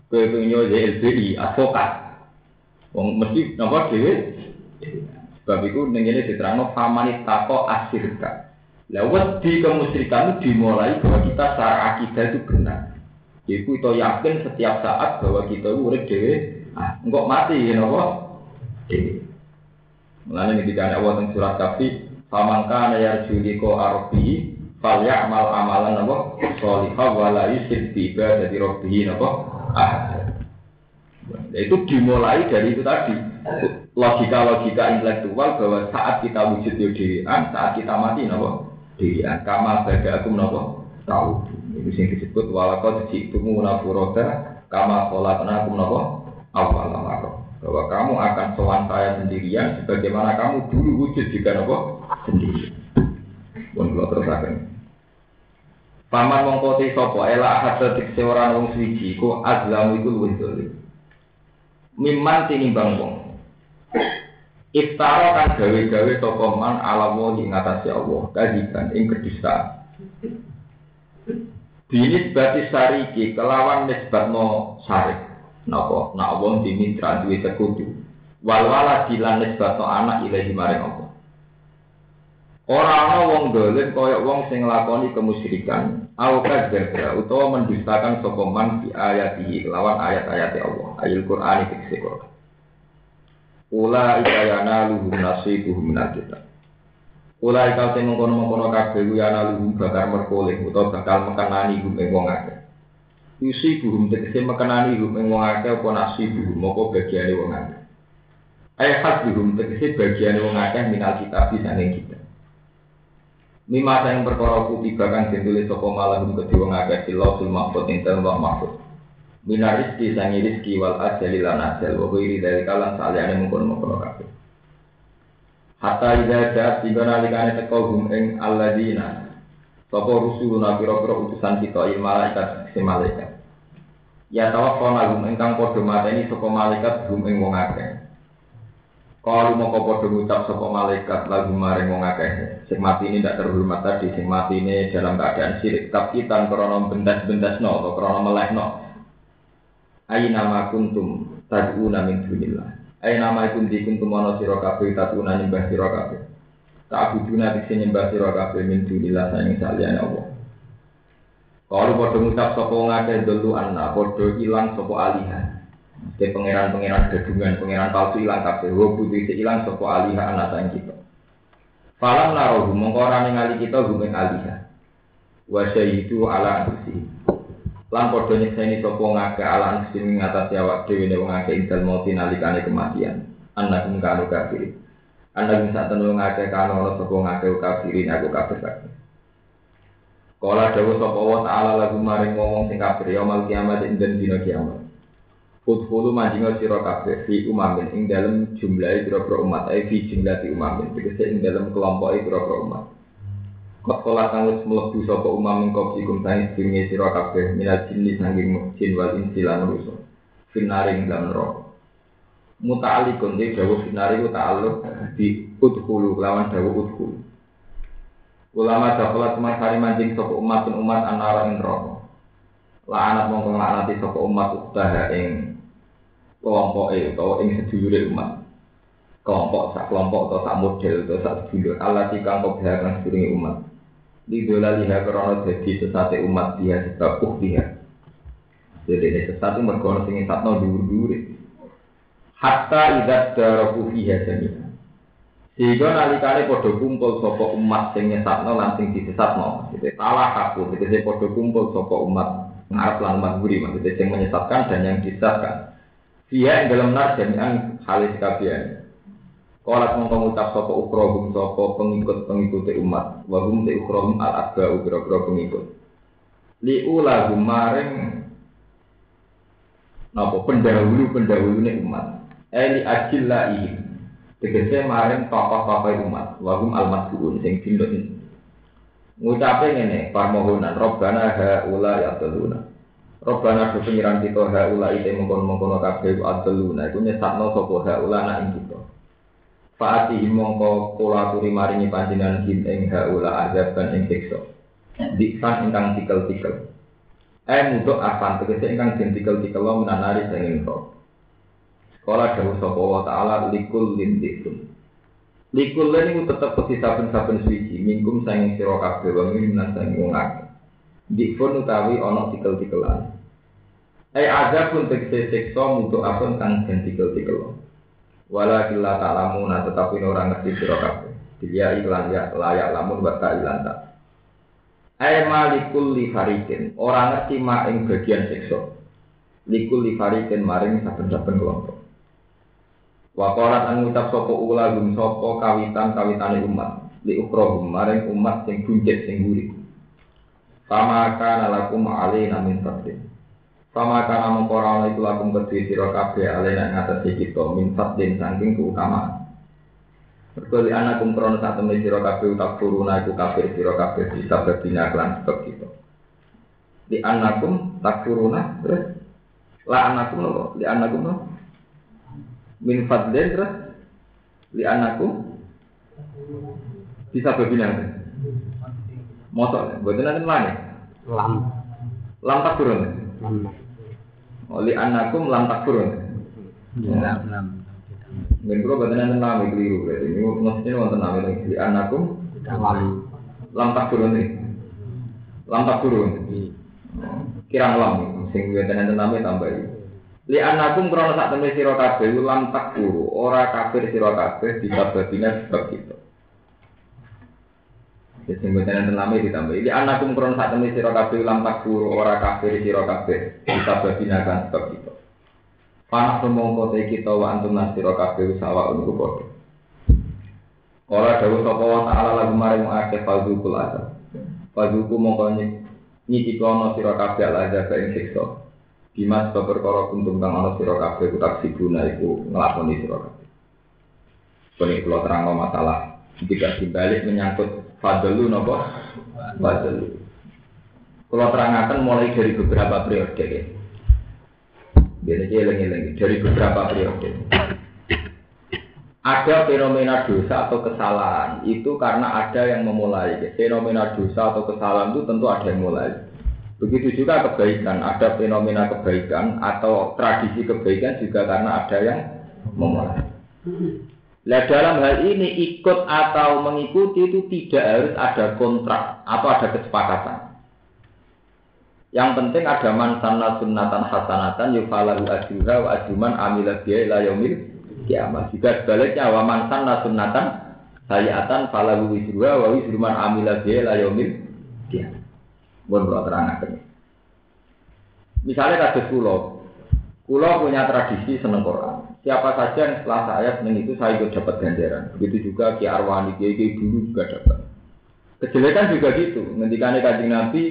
Kowe pengen jadi LBI advokat. Wong mesti napa dewi. Sebab itu ning ngene diterangno famanit tako asirka. Lewat di kemusyrikan dimulai bahwa kita secara akidah itu benar. Ibu itu yakin setiap saat bahwa kita urip dewe, ah, enggak mati ya nopo. Mulanya ketika ada Allah surat kafi, famangka nayar juli ko arobi, fal amal amalan nopo, solihah wala yusib tiba jadi robi nopo. Ah. Itu dimulai dari itu tadi. Logika-logika intelektual bahwa saat kita wujud di dewan, saat kita mati nopo dirian. Kama baga aku nopo tahu. Itu sing disebut walakot itu munafuroda kama sholat aku nopo awal amaro bahwa kamu akan sowan saya sendirian sebagaimana kamu dulu wujud juga nopo sendiri pun akan Paman mongko te sapa ela hadza dikse wong suci ku azlamu iku luwih dolim. Mimman tinimbang wong. Iftara kan gawe-gawe toko man ala wali ngatasi Allah kajiban ing kedista. Dinis bati sariki kelawan nisbat no sarik. Napa nak wong dimitra duwe sekutu. Wal wala dilan nisbat no anak ilahi maring Allah. Ora ana wong dolim kaya wong sing nglakoni kemusyrikan, au kadzdzaba utawa mendustakan sapa man di ayatihi lawan ayat-ayat Allah, ayat Qur'an iki Quran. Ula ikayana luhum nasibuhum minal kita. Ula ikal sing mengkono-mengkono yana luhum bakar merkoleh utawa bakal mekenani hum ing wong akeh. Yusi buhum tegese mekenani hum ing wong akeh apa nasibuhum apa bagiane wong akeh. Ayat khas buhum tegese bagiane wong akeh minal kita bisa ning kita. Mima yang perkara kutiba kang ditulis sapa malahum kedhi wong akeh silau sul mahfud ing dalem mahfud minar rizki sangi rizki wal ajali lan ajal wa kuiri dari kalan saliyane mungkon mungkon kabeh hatta ida jat tiba nalikane teko hum ing alladina sapa rusuluna pira-pira utusan kita il malaikat si malaikat ya tawaffana hum ingkang padha mateni sapa malaikat hum ing wong akeh Kalau mau kau podo ngucap sapa malaikat lagu maring wong akeh. Sing mati ini tidak terhormat tadi, sing mati ini dalam keadaan sirik. Tapi tan krono bendas-bendas no atau krono meleh no. Ayi nama kuntum tad'una min dunillah. Ayi nama kunti kuntum ana sira kabeh tad'una nyembah kabeh. Tak buduna dikse nyembah sira kabeh min dunillah sayang saliyane Allah. Kalau podo ngucap sapa wong akeh dulu anna podo ilang sapa alihan. Ke pangeran-pangeran gadungan, pangeran palsu ilang kabeh. Wa putih ilang sapa aliha anak sang kita. Falam narohu mongko ora ningali kita gumen aliha. Wa itu ala anfusi. Lan padha nyekseni sapa ngake ala anfusi ing ngatasi awak dhewe nek wong akeh intel mati nalikane kematian. Anak ing kanu kafir. Anak ing sak tenu ngake kanu ana sapa ngake kafirin aku kafir kabeh. Kala dawuh sapa wa ta'ala lagu maring ngomong sing kafir ya mal kiamat ing dina kiamat. Udhulu manjinga sira kabeh fi umamin ing dalem jumlahe pira-pira umat ai fi jumlati umamin tegese ing dalem kelompoke pira-pira umat. Kok kala kang wis mlebu sapa umam ing kopsikum tani jenenge sira kabeh minal jinni sanging jin wal insi lan manusa. Finari ing dalem neraka. Muta'alikun dawuh finari ku ta'alluq di udhulu lawan dawuh udhulu. Ulama dakhala teman manjing sapa umat umat anara ing neraka. La'anat mongko nglaknati sapa umat utaha ing kelompok itu atau ing sedulure umat. Kelompok sak kelompok atau sak model atau sak sedulur. Allah tikang kau biarkan umat. Di dola liha karena jadi sesate umat dia sebab uh dia jadi ini sesat mergono sing satno dhuwur dhuwur hatta idat daraku fiha jami'a sehingga nalikane padha kumpul sapa umat sing nyesatno lan sing disesatno gitu salah aku gitu padha kumpul sapa umat ngarep lan umat guri maksudnya sing menyesatkan dan yang disesatkan dia yang dalam nar jami'an halis kabian. Kalau mengucap sopo ukrohum sopo pengikut pengikut umat, wahum te ukrohum al adba ukro pengikut. Liula maring nopo pendahulu pendahulu nih umat. Eli ajil ihim. Tegese maring tokoh-tokoh umat, wahum al masbuun sing ini. Ngucape ngene, permohonan Robbana haula ya teluna. Robbana do pengiran kita haula ite mengkon-mengkono kabeh adluna iku nyesatno sapa haula nak ing kita. Faati mongko kula aturi maringi panjenengan him ing haula azaban ing siksa. Diksan ingkang tikel-tikel. Eh mudok asan tegese ingkang den tikel-tikel menanari sing ro. Kala dawuh sapa wa taala likul lindikun. Likul lan iku tetep peti saben-saben suci mingkum sanging sira kabeh wa minan sanging wong akeh. Dikfun utawi ana tikel-tikelan. Eh ada pun tegese siksa mutu apun kang den tikel-tikel. Wala kila ta'lamuna tetapi orang ngerti sira kabeh. Dia iklan ya layak lamun wa ilan tak. Eh malikul li farikin. Orang ngerti ma ing bagian siksa. Likul li farikin maring saben-saben kelompok. Wakolat an ngucap sopo ula gum sopo kawitan kawitane umat. Li ukrohum maring umat sing buncit sing gurih. Fama kana lakum alaina min fadlin. Fama kana mengkora ana iku lakum kedhi sira kabeh alaina ngatasi kita min fadlin saking keutamaan. Mergo li anakum krono sak temne sira kabeh utak turuna iku kabeh sira kabeh bisa berbina kelan sebab kita. Di anakum tak turuna terus la anakum nopo li anakum nopo min fadlin terus li anakum bisa berbina Motor, buatan nanti mana? Lam. Lam tak turun. Lam. Oli anakum lam tak turun. Lam. Lam. Dan kalau buatan nanti nama keliru berarti. Ini maksudnya wonten nama ini. Li anakum Lam. lam tak turun nih. Lam tak turun. Kirang lam. Sing buatan nama tambah ini. Li anakum krono sak temui sira kabeh tak turu. Ora kafir sira kabeh berbina sebab kita. Jadi mboten enten lame ditambah. Iki anakum kron sak temui sira kabeh lam takfuru ora kafir sira kabeh. Kita babinakan sebab itu. Panak semongko te kita wa antum nasira kabeh sawa untuk padha. Ora dawuh sapa wa ta'ala lagu maring akeh fadzukul azab. Fadzuku mongko kono sira kabeh azab ing siksa. Dimas sebab perkara kuntum kang ana sira kabeh utak sibuna iku nglakoni sira kabeh. Kene kula terangno masalah tidak dibalik menyangkut fadlu nopo fadlu kalau terangkan mulai dari beberapa periode ya biar aja lagi dari beberapa periode ada fenomena dosa atau kesalahan itu karena ada yang memulai. Fenomena dosa atau kesalahan itu tentu ada yang mulai. Begitu juga kebaikan, ada fenomena kebaikan atau tradisi kebaikan juga karena ada yang memulai. Nah dalam hal ini ikut atau mengikuti itu tidak harus ada kontrak atau ada kesepakatan. Yang penting ada mansana sunnatan hasanatan yufalahu ajruha wa ajruman amila biya ila yaumil kiamat. Juga sebaliknya wa mansanna sunnatan sayatan falahu wisruha wa wisruman amila biya ila kiamat. Mohon kalau terangkan. Misalnya kasus pulau, pulau punya tradisi seneng Quran. Siapa saja yang setelah saya seneng itu saya ikut dapat ganjaran. Begitu juga Ki Arwani, Ki Ki dulu juga dapat. Kejelekan juga gitu. Ngendikane kanjeng Nabi,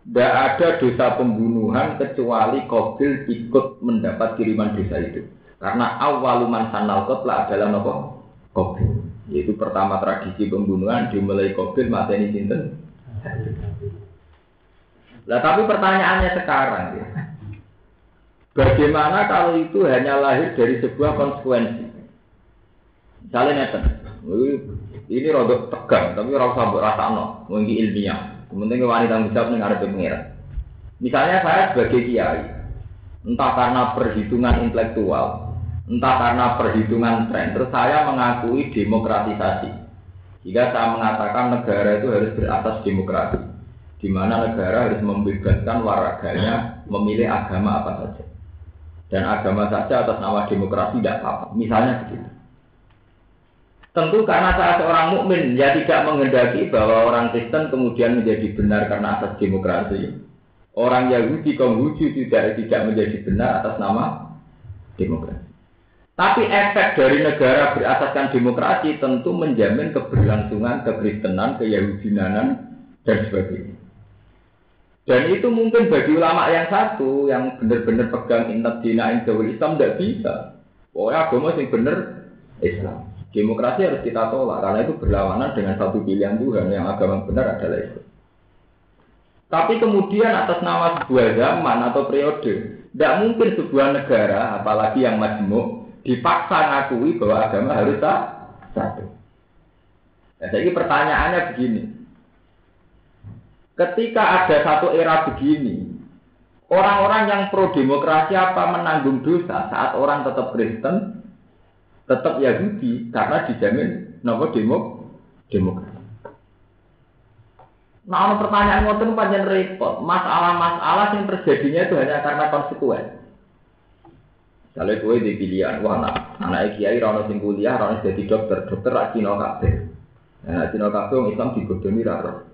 tidak ada dosa pembunuhan kecuali Kobil ikut mendapat kiriman dosa itu. Karena awaluman sanal kotla adalah nopo Kobil. Yaitu pertama tradisi pembunuhan dimulai Kobil mateni sinten. Lah tapi pertanyaannya sekarang ya. Bagaimana kalau itu hanya lahir dari sebuah konsekuensi? Misalnya neten, ini rodok tegang, tapi rasa no, mungkin ilmiah. Kemudian wanita menjawab nih ada. Misalnya saya sebagai kiai, entah karena perhitungan intelektual, entah karena perhitungan tren, terus saya mengakui demokratisasi. Jika saya mengatakan negara itu harus beratas demokrasi, di mana negara harus membebaskan warganya memilih agama apa saja dan agama saja atas nama demokrasi tidak apa-apa. Misalnya begitu. Tentu karena saya seorang mukmin ya tidak menghendaki bahwa orang Kristen kemudian menjadi benar karena atas demokrasi. Orang Yahudi Konghucu tidak tidak menjadi benar atas nama demokrasi. Tapi efek dari negara berasaskan demokrasi tentu menjamin keberlangsungan kekristenan, keyahudianan, dan sebagainya. Dan itu mungkin bagi ulama yang satu yang benar-benar pegang intat dina jawil Islam tidak bisa. Pokoknya agama yang benar Islam. Demokrasi harus kita tolak karena itu berlawanan dengan satu pilihan Tuhan yang agama benar adalah Islam. Tapi kemudian atas nama sebuah zaman atau periode, tidak mungkin sebuah negara, apalagi yang majmuk, dipaksa ngakui bahwa agama harus satu. Nah, jadi pertanyaannya begini, Ketika ada satu era begini, orang-orang yang pro demokrasi apa menanggung dosa saat orang tetap Kristen, tetap Yahudi karena dijamin nopo demo demokrasi. Nah, pertanyaan ngoten panjang repot. Masalah-masalah yang terjadinya itu hanya karena konsekuen. Kalau gue di pilihan, wah anak, anak kiai rano sing kuliah, rano jadi dokter, dokter rak Cina kabeh. Nah, Cina kabeh Islam dibodohi raro.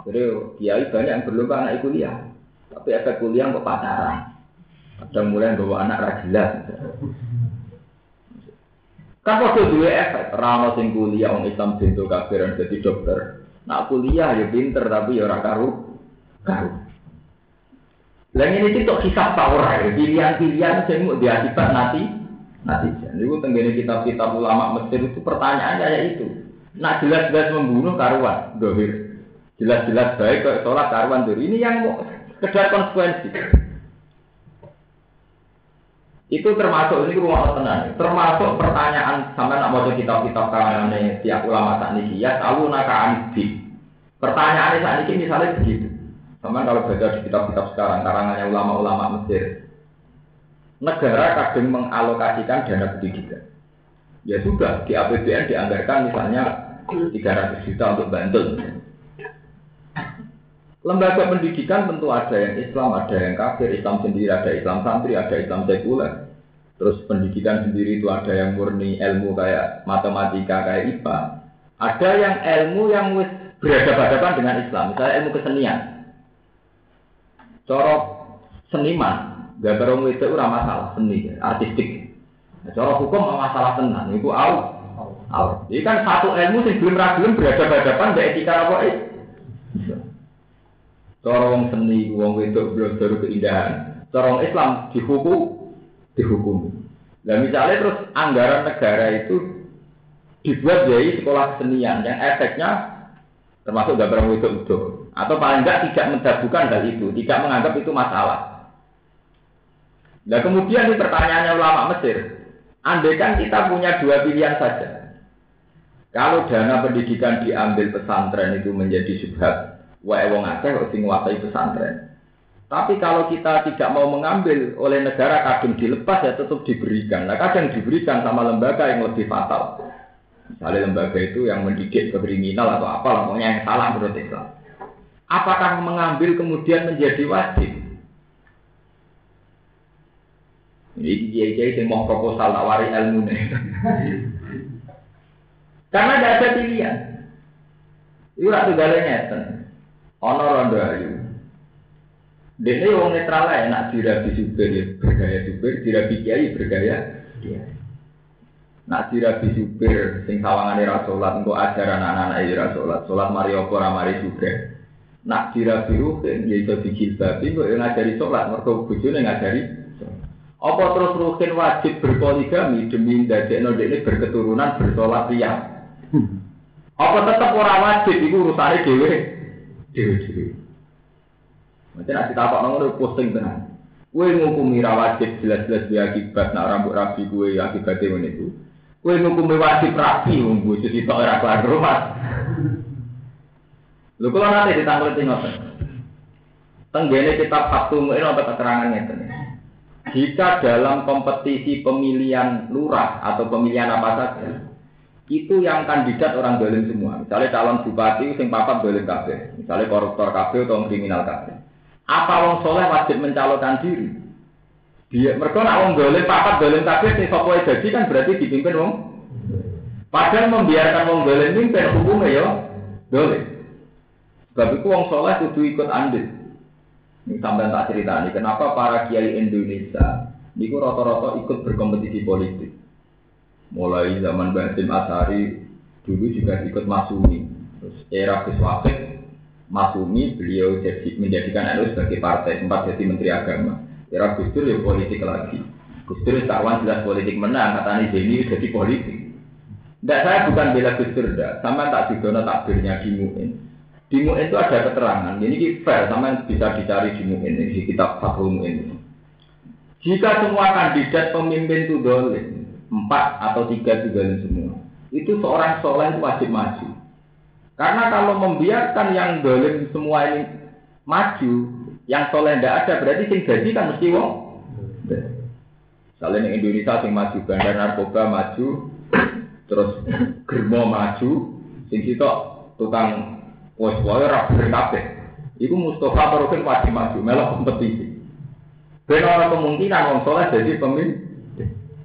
Akhirnya kiai banyak yang berlomba anak kuliah. Tapi efek kuliah kok pacaran. Kadang mulai bawa anak rajilah. Kan waktu dua efek. Rano sing kuliah orang Islam bentuk kafiran jadi dokter. Nak kuliah ya pinter tapi ya ora karu. Karu. Lah ini itu hisab tawar ya. Pilihan-pilihan sing mau diakibat nanti nanti. Jadi itu tenggine kitab-kitab ulama Mesir itu pertanyaannya ya itu. Nak jelas-jelas membunuh karuan, dohir. Jelas-jelas baik kok sholat karuan dulu. Ini yang mau sekedar konsekuensi. Itu termasuk ini rumah tenang. Termasuk pertanyaan sampai nak mau kitab-kitab kalangan tiap ulama tak niki ya tahu naka anibi. Pertanyaan saat ini misalnya begitu. Sama kalau baca di kitab-kitab sekarang karangannya ulama-ulama Mesir, negara kadang mengalokasikan dana pendidikan. Ya sudah di APBN dianggarkan misalnya 300 juta untuk Bantul. Lembaga pendidikan tentu ada yang Islam, ada yang kafir, Islam sendiri, ada Islam santri, ada Islam sekuler. Terus pendidikan sendiri itu ada yang murni ilmu kayak matematika, kayak IPA. Ada yang ilmu yang berhadapan-hadapan dengan Islam, misalnya ilmu kesenian. Corok seniman, gambar orang itu ora masalah seni, artistik. Nah, cara hukum masalah tenan, itu au. Au. Jadi kan satu ilmu sing belum belum berhadapan-hadapan dengan etika apa eh? Cara wong seni, wong wedok baru keindahan. Cara Islam dihukum, dihukum. Nah misalnya terus anggaran negara itu dibuat jadi sekolah kesenian yang efeknya termasuk gambar wedok itu atau paling enggak tidak mendabukan hal itu, tidak menganggap itu masalah. Nah kemudian ini pertanyaannya ulama Mesir, Andai kan kita punya dua pilihan saja. Kalau dana pendidikan diambil pesantren itu menjadi subhat, wae wong akeh kok sing pesantren. Tapi kalau kita tidak mau mengambil oleh negara kadang dilepas ya tetap diberikan. Nah kadang diberikan sama lembaga yang lebih fatal. Misalnya lembaga itu yang mendidik kriminal atau apa, pokoknya yang salah menurut Islam. Apakah mengambil kemudian menjadi wajib? Ini kiai-kiai yang mau proposal nawari ilmu nih. Karena tidak ada pilihan. Itu ratu galanya Ono rondo ayu. Dene wong netral ae nak dirabi supir ya bergaya supir, dirabi kiai bergaya kiai. Nak dirabi supir sing sawangane ra salat engko ajaran anak-anak ya ra salat, salat mari apa ora mari juga. Nak dirabi ruhin ya iso dijilbabi kok ngajari salat mergo bojone ngajari apa terus ruhin wajib berpoligami demi ndadekno dekne berketurunan bersolat riya? Apa tetap ora wajib iku urusane dhewe? Macam nak kita apa ngono posting tenan. Kue ngukumi ra wajib jelas-jelas dia akibat nak rambut rapi kue akibatnya ngono itu. Kue ngukumi wajib rapi wong bojo sitok ora kelar rumah. Lho kalau nanti ditangkul ngoten. Tenggene kitab Fatum ini ada keterangan ngeten. Jika dalam kompetisi pemilihan lurah atau pemilihan apa saja, itu yang kandidat orang dolim semua. Misalnya calon bupati sing papat dolim kabeh, misalnya koruptor kabeh atau kriminal kabeh. Apa wong soleh wajib mencalonkan diri? Dia mereka nak wong dolim papat dolim kabeh sing sapa jadi kan berarti dipimpin wong. Padahal membiarkan wong dolim mimpin hukumnya ya dolim. Sebab itu wong soleh kudu ikut andil. Ini sampai tak cerita nih, kenapa para kiai Indonesia niku rata-rata ikut berkompetisi politik. Mulai zaman Basim Asari dulu juga ikut Masumi. Terus era Gus Masumi beliau jadi menjadikan NU sebagai partai, sempat jadi Menteri Agama. Era Gus Dur ya politik lagi. Gus Dur kawan jelas politik menang, katanya jadi jadi politik. Tidak saya bukan bela Gus sama tak didono takbirnya di Mu'in. Di Mu'in itu ada keterangan, ini fair, sama bisa dicari di Mu'in, di kitab Fathul Mu'in. Jika semua kandidat pemimpin itu dolim, empat atau tiga itu dolim semua, itu seorang soleh wajib maju. Karena kalau membiarkan yang dolim semua ini maju, yang soleh tidak ada, berarti sing jadi kan mesti wong. Misalnya di Indonesia sing maju bandar narkoba maju, terus germo maju, sing sitok tukang Wes wae bener kabeh. Iku Mustafa Barokin wajib maju melok kompetisi. Ben ora kemungkinan wong soleh jadi pemimpin.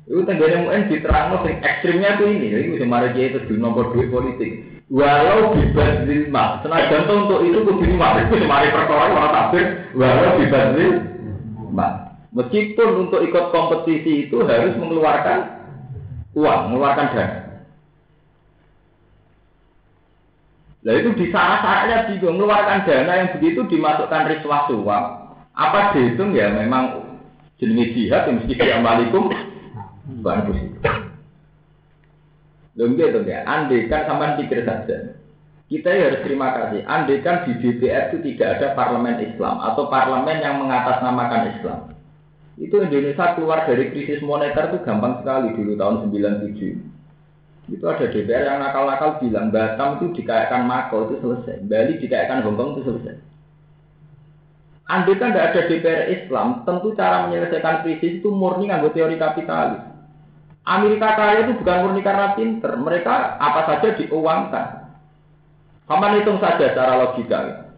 Itu tenggene mungkin diterangno sing ekstrimnya tuh ini, itu kiai itu nomor dua politik. Walau bebas lima, senajan tuh untuk itu kudu lima, itu mari perkara ora takbir, walau bebas lima. Meskipun untuk ikut kompetisi itu harus mengeluarkan uang, mengeluarkan dana. Nah itu di sana-sananya bingung mengeluarkan dana yang begitu dimasukkan riswah suap. Apa dihitung ya memang jenis jihad yang mesti diamalikum bagus. Lalu gitu ya, andai kan pikir saja. Kita ya harus terima kasih. Andai kan di DPR itu tidak ada parlemen Islam atau parlemen yang mengatasnamakan Islam. Itu Indonesia keluar dari krisis moneter itu gampang sekali dulu tahun 97. Itu ada DPR yang nakal-nakal bilang Batam itu dikayakan Mako itu selesai, Bali dikayakan Hongkong itu selesai. Andai kan tidak ada DPR Islam, tentu cara menyelesaikan krisis itu murni nganggo teori kapitalis. Amerika kaya itu bukan murni karena pinter, mereka apa saja diuangkan. Kamu hitung saja secara logika.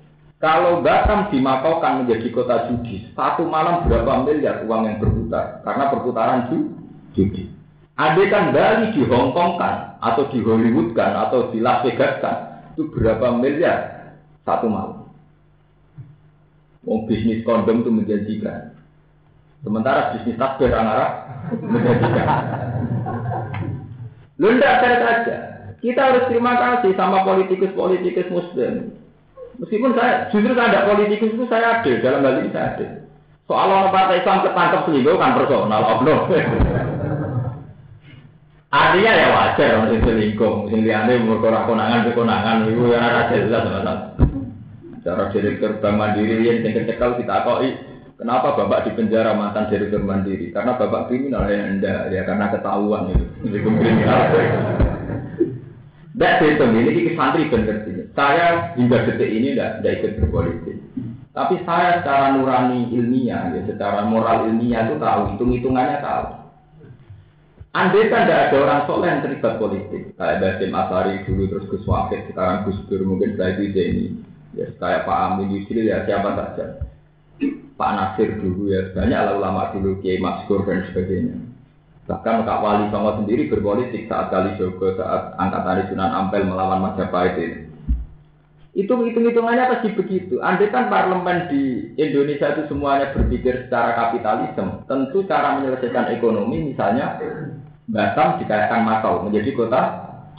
Kalau Batam dimakaukan menjadi kota judi, satu malam berapa miliar uang yang berputar? Karena perputaran judi. Andai kan Bali di Hong Kong kan, atau di Hollywood kan, atau di Las Vegas kan, itu berapa miliar satu malam. Mau bisnis kondom itu menjanjikan. Sementara bisnis takbir anak menjanjikan. Lu tidak saja. Kita harus terima kasih sama politikus-politikus muslim. Meskipun saya, justru saya tidak politikus itu saya ada, dalam hal ini saya ada. Soal orang partai Islam ketangkep selingkuh kan personal, oknum. Artinya ya wajar orang sing selingkuh, sing liyane ora konangan konangan iku ya ora jelas Cara direktur Bank Mandiri yang sing kita koi Kenapa bapak di penjara mantan direktur mandiri? Karena bapak kriminal ya anda ya karena ketahuan itu itu kriminal. Tidak itu ini kita santri benar Saya hingga detik ini tidak ikut berpolitik. Tapi saya secara nurani ilmiah, ya, secara moral ilmiah itu tahu, hitung-hitungannya tahu. Andai kan tidak ada orang soleh yang terlibat politik, kayak Basim Asari dulu terus Gus Wahid, sekarang Gus Dur mungkin saya itu ini, ya kayak Pak Amin Yusril ya siapa saja. Pak Nasir dulu ya banyak ulama dulu Kiai Maskur dan sebagainya. Bahkan Kak Wali Songo sendiri berpolitik saat kali Jogo saat angkatan Sunan Ampel melawan Majapahit itu. Itu hitung-hitungannya pasti begitu. Andai kan parlemen di Indonesia itu semuanya berpikir secara kapitalisme, tentu cara menyelesaikan ekonomi misalnya Batam dikayakan Makau menjadi kota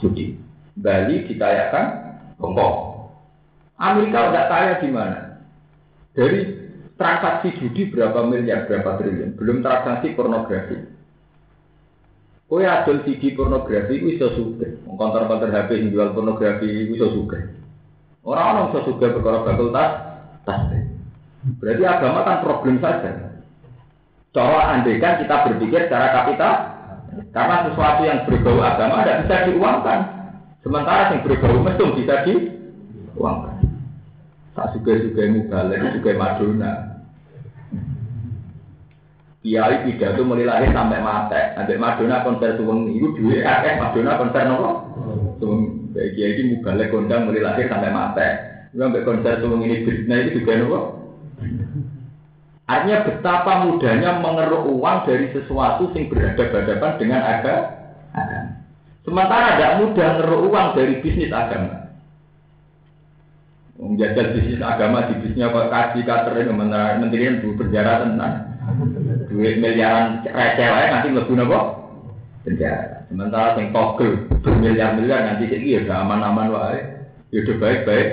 judi. Bali dikayakan Hongkong. Amerika udah kaya di mana? Dari transaksi judi berapa miliar, berapa triliun. Belum transaksi pornografi. Kue adol CD pornografi itu bisa suka. Kontor-kontor HP yang jual pornografi itu bisa suka. Orang-orang bisa juga perkara bakul tas. Berarti agama kan problem saja. Cara andekan kita berpikir secara kapital, karena sesuatu yang berbau agama tidak bisa diuangkan. Sementara yang berbau mesum bisa diuangkan. Tak juga-juga mubalek, juga madonna. Kiai pidato mulai lahir sampai mati. Nanti Madonna konser suweng itu duit akeh Madonna konser nopo. Kayak kiai ini balik kondang mulai lahir sampai mati. Sampai konser semua ini bisnis itu juga nopo. Artinya betapa mudahnya mengeruk uang dari sesuatu yang berhadapan-hadapan dengan agama. Sementara tidak mudah mengeruk uang dari bisnis agama. Menjajal bisnis agama di bisnisnya kok kasih katerin menteri bu penjara tenang. Duit miliaran receh nanti lebih nopo penjara. Sementara yang togel bermiliar-miliar nanti jadi ya udah aman-aman wae. Ya udah baik-baik.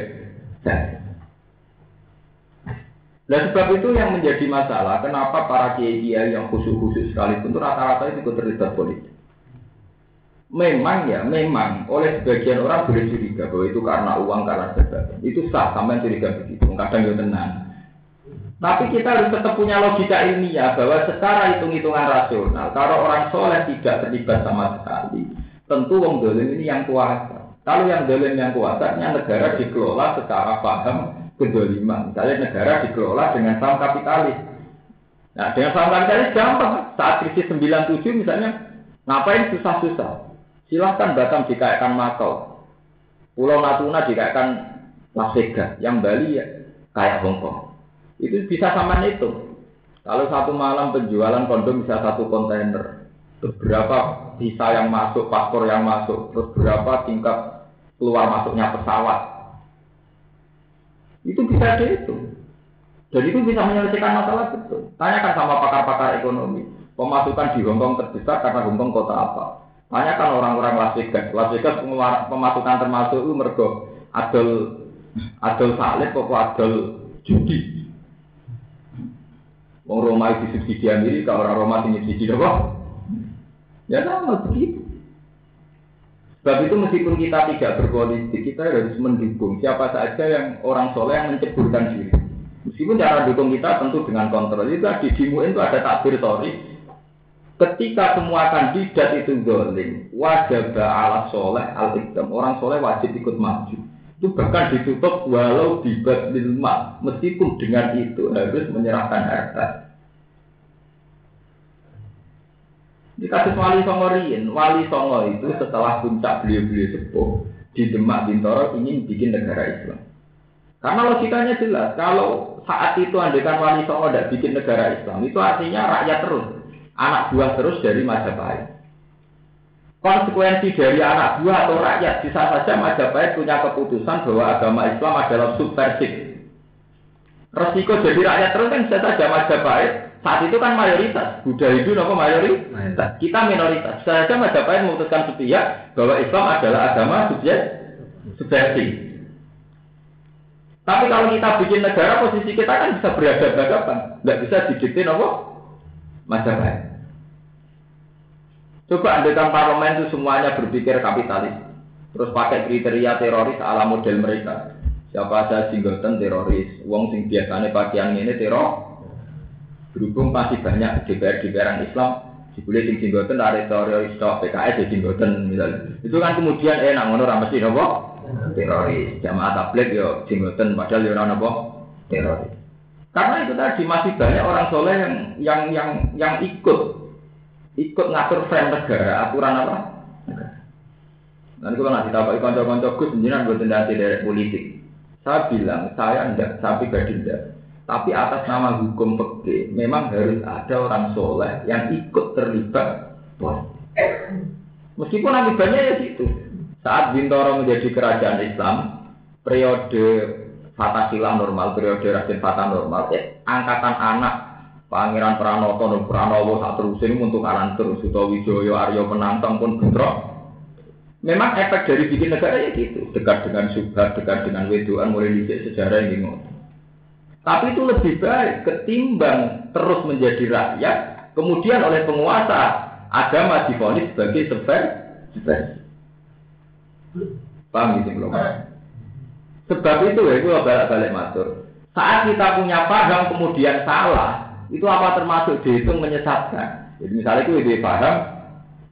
Nah sebab itu yang menjadi masalah, kenapa para kiai yang khusus-khusus sekalipun itu rata-rata itu terlibat politik. Memang ya, memang oleh sebagian orang boleh curiga bahwa itu karena uang, karena sebagainya. Itu sah, sampai curiga begitu. Kadang ya tenang. Tapi kita harus tetap punya logika ilmiah bahwa secara hitung-hitungan rasional, kalau orang soleh tidak terlibat sama sekali, tentu wong dolim ini yang kuasa. Kalau yang dolim yang kuasa, negara dikelola secara paham kedoliman. Misalnya negara dikelola dengan saham kapitalis. Nah, dengan saham kapitalis gampang. Saat krisis 97 misalnya, ngapain susah-susah? Silahkan Batam dikaitkan Makau. Pulau Natuna dikaitkan Las. Yang Bali ya kayak Hongkong. Itu bisa sama itu. Kalau satu malam penjualan kondom bisa satu kontainer, berapa visa yang masuk, paspor yang masuk, terus berapa tingkat keluar masuknya pesawat. Itu bisa dihitung. Dan itu bisa menyelesaikan masalah itu. Tanyakan sama pakar-pakar ekonomi. Pemasukan di Hongkong terbesar karena Hongkong kota apa? Tanyakan orang-orang Las Vegas. Las Vegas pemasukan termasuk itu mergo adol adol salib kok adol judi. Wong Roma itu subsidi Amerika, orang Roma ini subsidi apa? Ya sama begitu. Sebab itu meskipun kita tidak berpolitik, kita harus mendukung siapa saja yang orang soleh yang menceburkan diri. Meskipun cara dukung kita tentu dengan kontrol. Itu di itu ada takbir tori. Ketika semua kandidat itu zolim, wajib ala soleh al -ikdam. Orang soleh wajib ikut maju. Itu bahkan ditutup walau di lima, meskipun dengan itu harus menyerahkan harta. Di kasus Wali Songo Rien, Wali Songo itu setelah puncak beliau-beliau sepuh di Demak Bintoro ingin bikin negara Islam. Karena logikanya jelas, kalau saat itu andekan Wali Songo tidak bikin negara Islam, itu artinya rakyat terus, anak buah terus dari Majapahit. Konsekuensi dari anak buah atau rakyat bisa saja Majapahit punya keputusan bahwa agama Islam adalah subversif. Resiko jadi rakyat terus kan bisa saja Majapahit saat itu kan mayoritas. Buddha itu nopo mayoritas? Kita minoritas. Bisa saja Majapahit memutuskan sepihak bahwa Islam adalah agama subversif. Tapi kalau kita bikin negara posisi kita kan bisa berhadapan-hadapan, nggak bisa didikte nopo? Majapahit. Coba andekan parlemen itu semuanya berpikir kapitalis. Terus pakai kriteria teroris ala model mereka. Siapa saja singleton teroris, wong sing biasanya pakaian ini teror. Berhubung masih banyak DPR DPR Islam, dibeli sing jenggoten ada teroris tok PKS ya jenggoten misalnya. Itu kan kemudian eh nak ngono ra mesti napa? Teroris. Jamaah tabligh yo jenggoten padahal yo ora napa? Teroris. Karena itu tadi masih banyak orang soleh yang yang yang yang ikut ikut ngatur frame negara aturan apa? Nanti kalau nggak ditapai konco-konco gus, jenengan buat dari dari politik. Saya bilang saya enggak, saya pribadi enggak. Tapi atas nama hukum peke, memang harus ada orang soleh yang ikut terlibat Meskipun akibatnya ya situ. Saat Bintoro menjadi kerajaan Islam, periode Fatasilah normal, periode Raden Fatah normal, eh, angkatan anak Pangeran Pranoto dan Pranowo saat terusin untuk aran terus, Wijoyo Aryo Penantang pun bentrok. Memang efek dari bikin negara ya gitu, dekat dengan subhat, dekat dengan wedoan, mulai dicek sejarah yang ngomong. Tapi itu lebih baik ketimbang terus menjadi rakyat, kemudian oleh penguasa agama difonis sebagai sebar, sebar. Paham gitu belum? Sebab itu ya, itu balik-balik matur. Saat kita punya paham kemudian salah, itu apa termasuk dihitung menyesatkan. Jadi misalnya itu ide paham,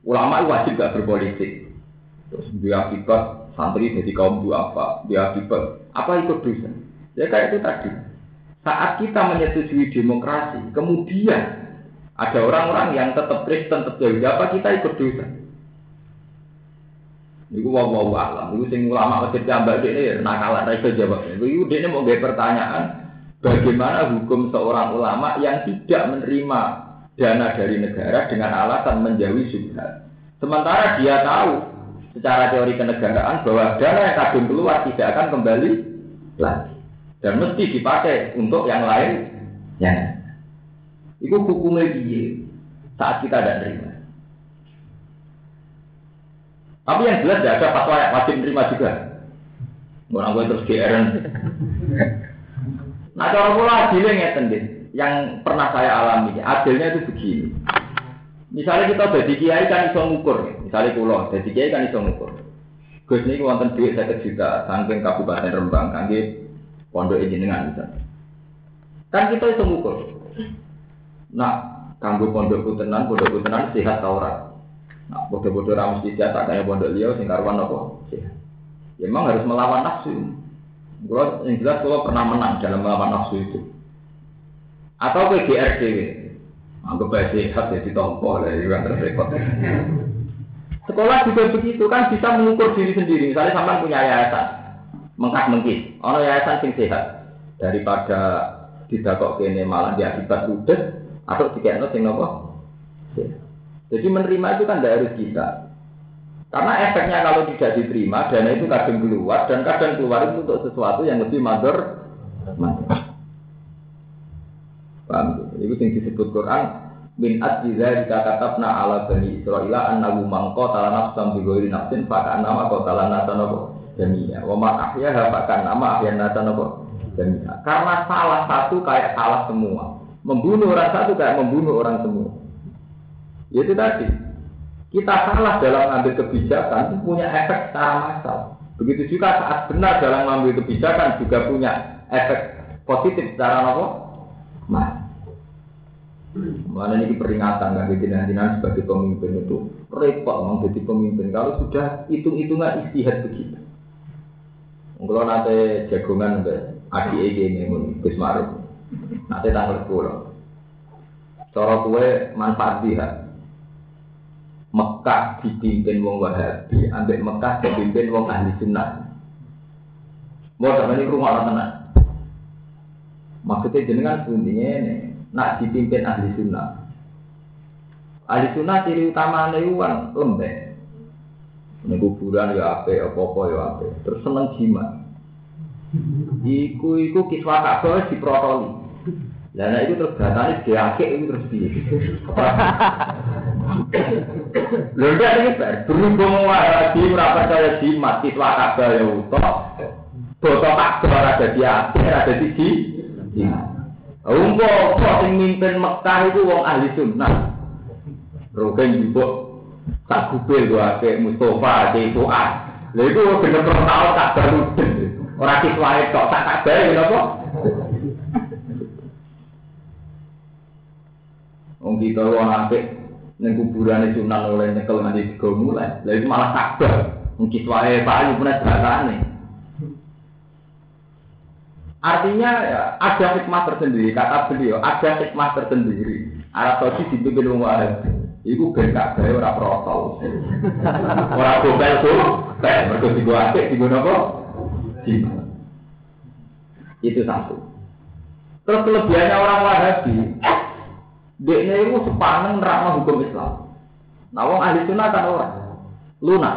ulama wajib gak berpolitik. Terus dia akibat santri jadi kaum apa, dia akibat apa ikut dosa. Ya kayak itu tadi. Saat kita menyetujui demokrasi, kemudian ada orang-orang yang tetap Kristen, tetap Yahudi, apa kita ikut dosa? Iku wau wau alam, iku sing ulama masjid jambak ini nakalan, ra iso jawab. Iku ini mau gaya pertanyaan, bagaimana hukum seorang ulama yang tidak menerima dana dari negara dengan alasan menjauhi subhat. Sementara dia tahu secara teori kenegaraan bahwa dana yang kadung keluar tidak akan kembali lagi. Dan mesti dipakai untuk yang lain. Ya itu hukumnya dia saat kita tidak terima. Tapi yang jelas tidak ada fatwa yang wajib menerima juga. Orang gue terus GR nah cara pula adilnya ngeten yang pernah saya alami adilnya itu begini misalnya kita jadi kiai kan iso ngukur misalnya pulau jadi kiai kan iso ngukur Gus ini wonten duit saya juta, saking kabupaten Rembang, kangge pondok jenengan misalnya. Kan kita itu ngukur. Nah, kanggo pondok tenan, pondok tenan sehat tau ora? Nah, bodoh-bodoh ramus di tak kayak pondok liau sing karuan apa? Sehat. Ya, memang harus melawan nafsu. Kalau yang jelas kalau pernah menang dalam melawan nafsu itu. Atau ke GRDW. Anggap aja sehat ya ditompo lah, itu kan terrepot. Sekolah juga begitu kan bisa mengukur diri sendiri. Misalnya sampai punya yayasan, mengkat mengkis. Ono yayasan sing sehat daripada tidak kok kene malah diakibat udah atau dikekno sing nopo. Jadi menerima itu kan tidak harus kita. Karena efeknya kalau tidak diterima, dana itu kadang keluar dan kadang keluar itu untuk sesuatu yang lebih mador. Paham? Itu yang disebut Quran min asjiza jika katabna ala bani Israel annahu mangko tala nafsam bi ghairi nafsin fa kana ma qatala nasa jamia. Wa ma ahyaha bahkan nama ahyan nasa nopo jamia. Karena salah satu kayak salah semua. Membunuh orang satu kayak membunuh orang semua. Ya itu tadi. Kita salah dalam ambil kebijakan itu punya efek secara massal. Begitu juga saat benar dalam mengambil kebijakan juga punya efek positif secara apa? Mas. Mana ini peringatan nggak jenengan sebagai pemimpin itu repot menjadi pemimpin kalau sudah hitung-hitungan istihad begitu. Kalau nanti jagungan ke adik ini mun Gus Maruf. Nanti tanggal sepuluh. Cara kue manfaat dia. Mekah dipimpin wong Wahabi, ambek Mekah dipimpin wong ahli sunnah. Mau ini rumah orang tenang. Maksudnya jenengan bunyinya ini, nak dipimpin ahli sunnah. Ahli sunnah ciri utama itu kan lembek. Ini kuburan ya apa, apa-apa ya apa. Terus seneng jimat. Iku iku kiswa kabeh diprotoli. Lah itu terus batane diakek itu terus piye? Lho ndak iki bar berhubung wae lagi ora percaya di mati wae kabar ya utuh. Boto tak gelar ada di ati, ada di di. Umbo kok sing mimpin Mekah itu wong ahli sunnah. Rokeng juga tak kupil gua ke Mustafa di itu ah. Lha itu bener pernah tahu tak baru. Ora kiswae tok tak kabar ya napa? Wong kita wong apik ning kuburane Sunan oleh nyekel nganti digo mulai. Lah itu malah kabar. Wong kiswahe payu punya batane. Artinya ya, ada hikmah tersendiri, kata beliau, ada hikmah tersendiri. Arab Saudi dipimpin wong Wahabi. Iku ben gak gawe ora protol. Ora gobel tuh, kayak mergo digo apik digo napa? Itu satu. Terus kelebihannya orang Wahabi, dia itu sepaneng nerangno hukum Islam. Nah, wong ahli sunnah kan orang lunak.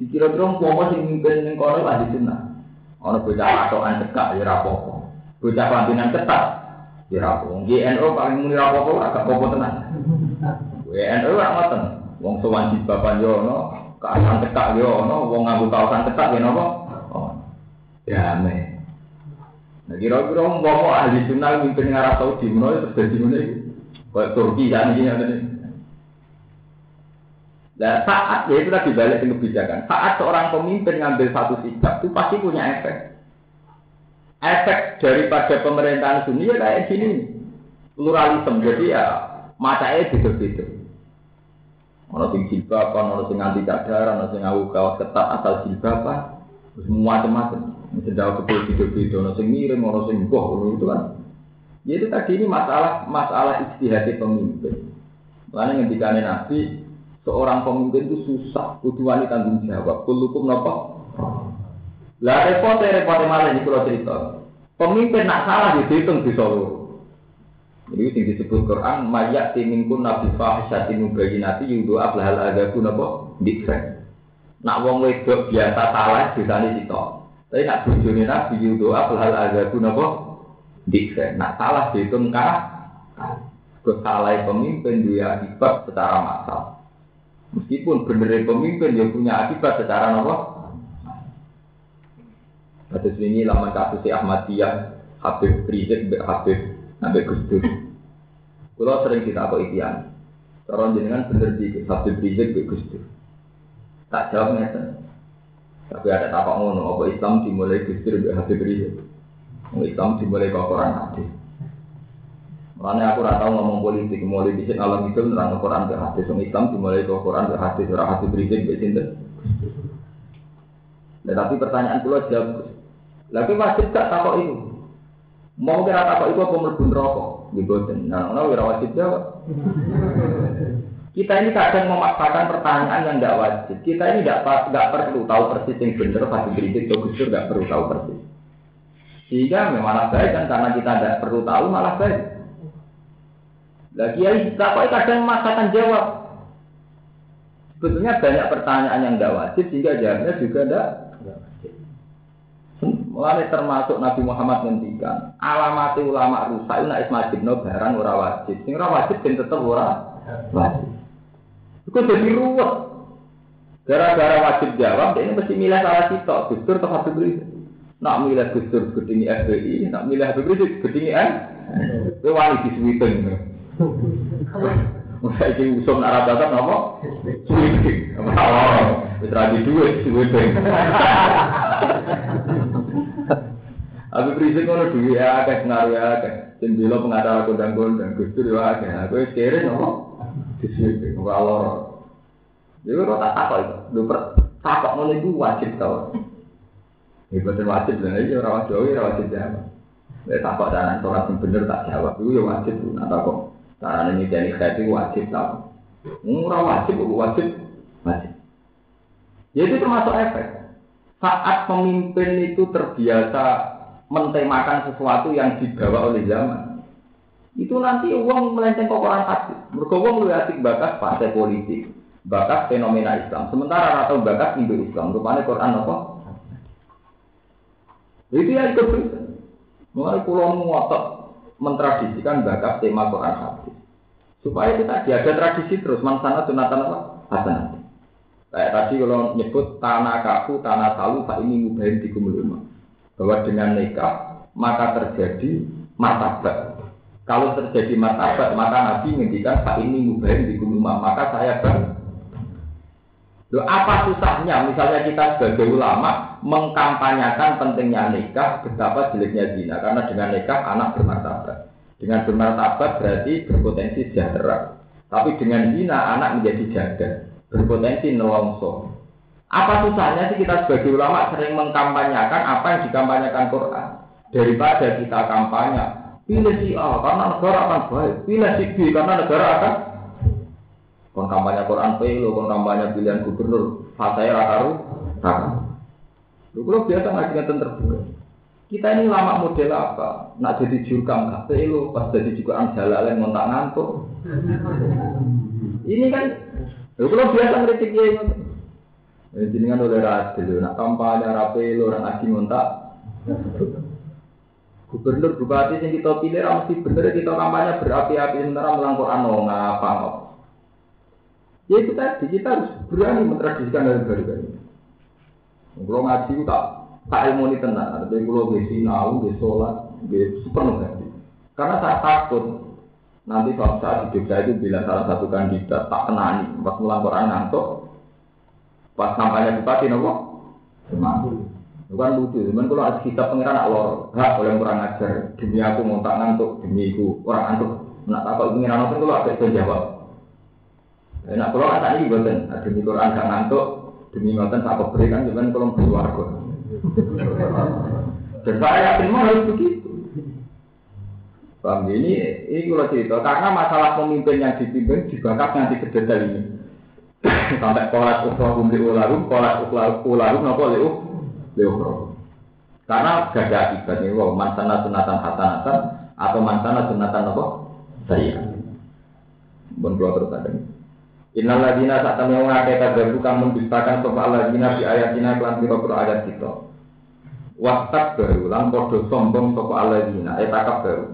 Dikira-kira umpama sing mimpin ning kono ahli sunnah. Ana bocah patokan cekak ya ora apa-apa. Bocah pampinan ketat ya ora apa. GNO paling muni ora apa-apa agak apa tenan. WNO ora ngoten. Wong sowan bapak yo ono, kaosan cekak yo ono, wong nganggo kaosan cekak ya napa? Oh. Ya me. Nah, kira-kira umpama ahli sunnah mimpin Arab Saudi menawa terus dadi ngene iki. Kayak Turki kan ini ada Nah, saat ya itu tadi balik ke kebijakan. Saat seorang pemimpin ngambil satu sikap itu pasti punya efek. Efek daripada pemerintahan dunia kayak gini, pluralisme. Jadi ya matanya beda-beda. Ono sing jilbaban, ono sing anti cadar, ono sing ngau kaos ketat asal jilbaban, semua macam-macam. Mesti jauh ke beda-beda, ono sing miring, ono sing boh, itu kan. Ya itu tadi ini masalah masalah istihad pemimpin. Lalu ketika Nabi seorang pemimpin itu susah, kudu wani tanggung jawab. Kulukum nopo. Lah repot repot malah ini kalau cerita. Pemimpin nak salah dihitung di Solo. Jadi yang disebut Quran mayat timingkun nabi fahisatin mubayyinati yudo ablahal agaku nopo dikren. Nak wong wedok biasa salah disani sitok. Tapi nak bujuni nabi yudo ablahal agaku nopo dikse. Nak salah dihitung kah? Kesalahan pemimpin dia akibat secara massal. Meskipun benar pemimpin dia punya akibat secara nopo. Kasus ini lama kasus Ahmadiyah, Habib Rizik, Habib Nabi Gus Dur. Kalau sering kita apa ikian, Orang jenengan bener di Habib Rizik, Gus Dur. Tak jawab ngeten. Tapi ada tapak ngono, apa Islam dimulai Gus Dur, Habib Rizik. Islam dimulai ke Quran hadis. Makanya aku rata ngomong politik, mulai bisa alam itu nerang Quran ke hadis. Islam dimulai ke Quran ke hadis, orang hadis berisik besinten. Nah, tapi pertanyaan pulau jawab, lagi wajib gak takut itu? Mau kira takut itu apa melebur rokok? Gitu, nah, nah, kira wajib jawab. Kita ini kadang memaksakan pertanyaan yang tidak wajib. Kita ini tidak perlu tahu persis yang benar, pasti berisik, atau tidak perlu tahu persis. Sehingga malah baik kan karena kita tidak perlu tahu malah baik. Lagi ya kita kadang memaksakan jawab. Sebetulnya banyak pertanyaan yang tidak wajib sehingga jawabnya juga tidak Mulai termasuk Nabi Muhammad ngendikan alamat ulama rusak itu nak no barang ora wajib. Sing ora wajib ben tetep ora wajib. Itu jadi ruwet. Gara-gara wajib jawab, ini mesti milih salah sitok, justru tetap beri. Nak milih Gus Dur gedingi FPI, nak milih Habib Rizik gedingi N. Kowe wani disuwiten. Masa iki usum nak rata napa? Suwiten. Oh, wis ra di duwe suwiten. Habib Rizik ngono duwe akeh pengaruh akeh. Sing bela pengacara kondang-kondang Gus Dur yo akeh. Kowe kere napa? Disuwiten. Ora lara. Jadi kalau tak takut itu, lu takut ngono itu wajib tau. Ibadah wajib lah, ini orang wajib, orang wajib jawab. Ya tak kok cara sholat yang bener tak jawab, itu ya wajib tuh. Nah kok cara ini jadi saya itu wajib tau. Orang wajib, wajib, wajib. Ya itu termasuk efek. Saat pemimpin itu terbiasa mentemakan sesuatu yang dibawa oleh zaman, itu nanti uang melenceng ke orang hati. Mereka uang lebih asik bakas partai politik, bakas fenomena Islam. Sementara atau bakas Indo Islam, rupanya Quran apa? Itu yang ikut Mulai pulau ngotot mentradisikan bakat tema Quran hadis. Supaya kita ada tradisi terus mansana sunatan apa? Hasanah. Kayak tadi kalau nyebut tanah kaku, tanah salu, tak ini mubahin di kumuluma. Bahwa dengan nikah maka terjadi martabat. Kalau terjadi martabat, maka Nabi menghentikan tak ini mubahin di kumuluma. Maka saya ber Loh, apa susahnya misalnya kita sebagai ulama mengkampanyakan pentingnya nikah betapa jeleknya zina karena dengan nikah anak bermartabat. Dengan bermartabat berarti berpotensi sejahtera. Tapi dengan zina anak menjadi janda, berpotensi nelongso. Apa susahnya sih kita sebagai ulama sering mengkampanyakan apa yang dikampanyakan Quran daripada kita kampanye pilih si A karena negara akan baik, pilih si B karena negara akan kon kampanye Quran pelo, kon kampanye pilihan gubernur, fataya rakaru, rakaru. Lu kalau biasa ngajikan terbuka. Kita ini lama model apa? Nak jadi jurkam gak pelo, pas jadi juga anjalalen ngontak ngantuk. Ini kan, lu kalau biasa ngeritik ya, ini kan oleh radil, nak kampanye rapi lo orang ngaji ngontak. Gubernur bupati yang kita pilih mesti bener kita kampanye berapi-api sementara melangkau ano ngapa ngapa. Ya itu tadi kita harus berani mentradisikan dari baru ini. Kalau ngaji tak tak ilmu ini tenang, tapi kalau besi nau, besi sholat, besi penuh ganti. Karena saya takut nanti suatu saat di Jogja itu bila salah satu kandidat tak kenani, pas mulang Quran ngantuk, pas sampainya bupati nopo, semangat. Bukan lucu, cuman kalau ada kitab pengiran lor, hak oleh kurang ajar, demi aku mau tak ngantuk, demi aku orang ngantuk, nak apa pengiran nopo kalau ada itu jawab. Nah, kalau ada ini buatan, demi Quran gak ngantuk, demi ngoten tak berikan, cuman kalau keluarga. Dan saya yakin harus begitu. Paham ini, ini kalau cerita, karena masalah pemimpin yang dipimpin dibakar nanti ke detail ini. Sampai kolat ukhra li ulahu, kolat ukhra ulahu, nopo liu, liu Karena gak ada akibat ini, wow, mansana sunatan hasanatan, atau mansana sunatan nopo, saya. Bon keluar terus ada. Innal ladina saat kami mengakai kagabu kamu mendustakan sopa ladina di ayatina kelan piro-piro ayat kita. Wastak baru lan podo sombong sopa aladina etakap baru.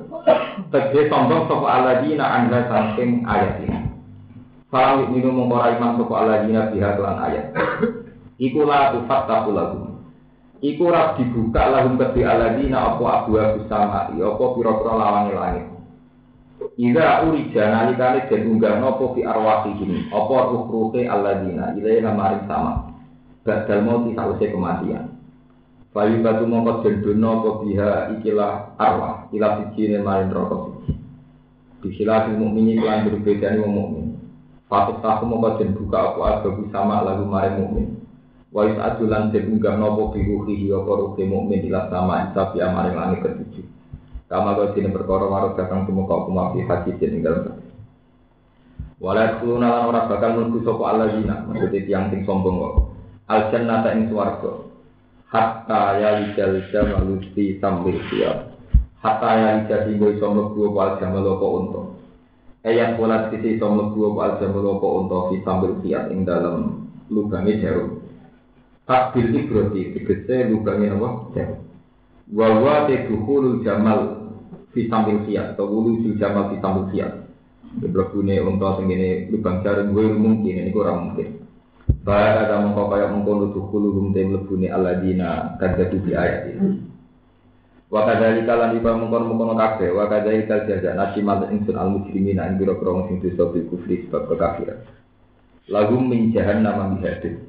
Tegese sombong sopa aladina anda saking ayat ini. Falam minum mengkorai iman sopa aladina biha ayat. Iku la tufat tapu lagu. Iku ras dibuka lahum kedhi aladina apa abu abu sama. Apa piro-piro lawangi langit. Ida urija nalikane den unggah nopo fi arwahihim apa ruh-ruhe alladzina? Ilaina maring sama. Badal mati sause kematian. Bayu batu mongko den dono apa biha ikilah arwah. Ila siji maring siji Disilah mukmini kelan berbeda wong mukmin. Fatut tahu mongko den buka apa agabu sama lagu maring mukmin. Wa adulan den unggah nopo bi ruhihi apa ruhe mukmin ila sama isabi maring langit ketujuh Kama kau sini perkara warok datang semua kau kumafi hati ing dalam. Walau kulo nalan orang bakal menunggu sopo Allah zina, maksudnya tiang ting sombong kok. Al jannata ing swarga. Hatta ya lijal jamalusti sambil siap. Hatta ya lijal hingga iso mlebu apa al jamal unta. Ayat pola sisi iso mlebu apa al jamal unta fi sambil siap ing dalam lubangnya jarum. Takbil ibroti, tegese lubangnya apa? Jarum. Wawa teduhulul jamal fi sambil siap atau wulu jamal fi sambil siap. Berbune untuk sengene lubang jarum gue mungkin ini kurang mungkin. Bahaya ada mengkau kaya mengkono tuhulu rumte melebuni aladina kadzatu di ayat ini. Wa kadzalika kalan iba mengkono mengkono kabeh wa kadzalika jaza nasimal insun al muslimina ing biro-biro sing dosa bil kufri sebab kekafiran. Lagu min jahannam mihadin.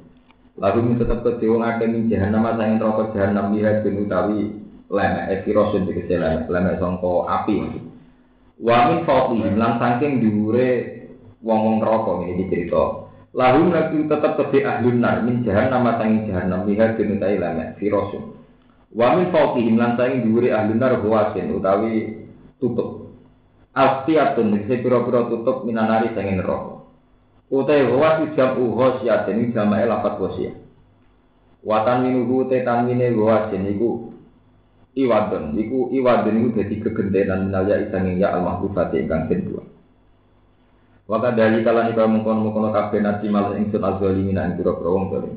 Lagu min tetap ke wong akeh min jahannam sang neraka jahannam mihadin utawi lemek ekirosin di lemek lemek songko api wa min fawqihim lan saking dhuwure wong-wong neraka ini dicerita lahum nabi tetap kedhe ahlun nar min jahannam sangi jahannam lihat dinutai lemek firosun wa min fawqihim lan saking dhuwure ahlun nar huwasin utawi tutup. Astiatun ini pira-pira tutup minanari sangin neraka. Utai huwas jam uho siatin ini jamae lapat wasia watan minuhu te tanmine huwasin iku iwadon iku iwadon iku dadi kegentenan minalya isanging ya al mahfuzati ingkang den dua Waka dari kalan iku mengkono-mengkono kabeh nasi mal ingsun azalimin ing pira-pira wong zalim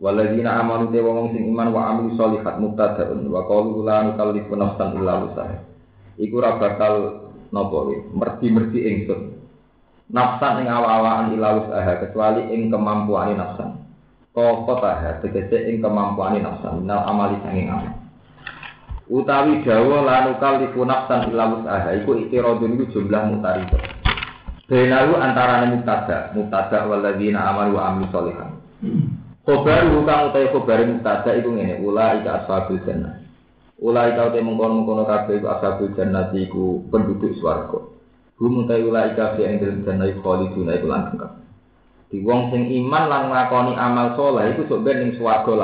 Waladina amanu te wong sing iman wa amilu sholihat mubtadaun wa qalu la nukallifu nafsan illa wusaha. Iku ora bakal napa merti-merti ingsun. Nafsan ing awa-awaan illa wusaha kecuali ing kemampuane nafsan. Kok taha tegese ing kemampuane nafsan minal amali sanging amal utawi dawa lanukal lifu nafsan illa wus'aha iku ikirodun iku jumlah mutarito benalu antara mubtada mubtada waladina amal wa amil solihan khobar kang utai khobar mubtada iku ngene ula ika ashabul jannah Ulai kau te mengkono mengkono kabeh iku ashabul jannati iku penduduk swarga. Hum utai ulai kabeh ing dalem jannah iku khaliduna iku kabeh. Di wong sing iman lan nglakoni amal saleh iku sok ben ning swarga.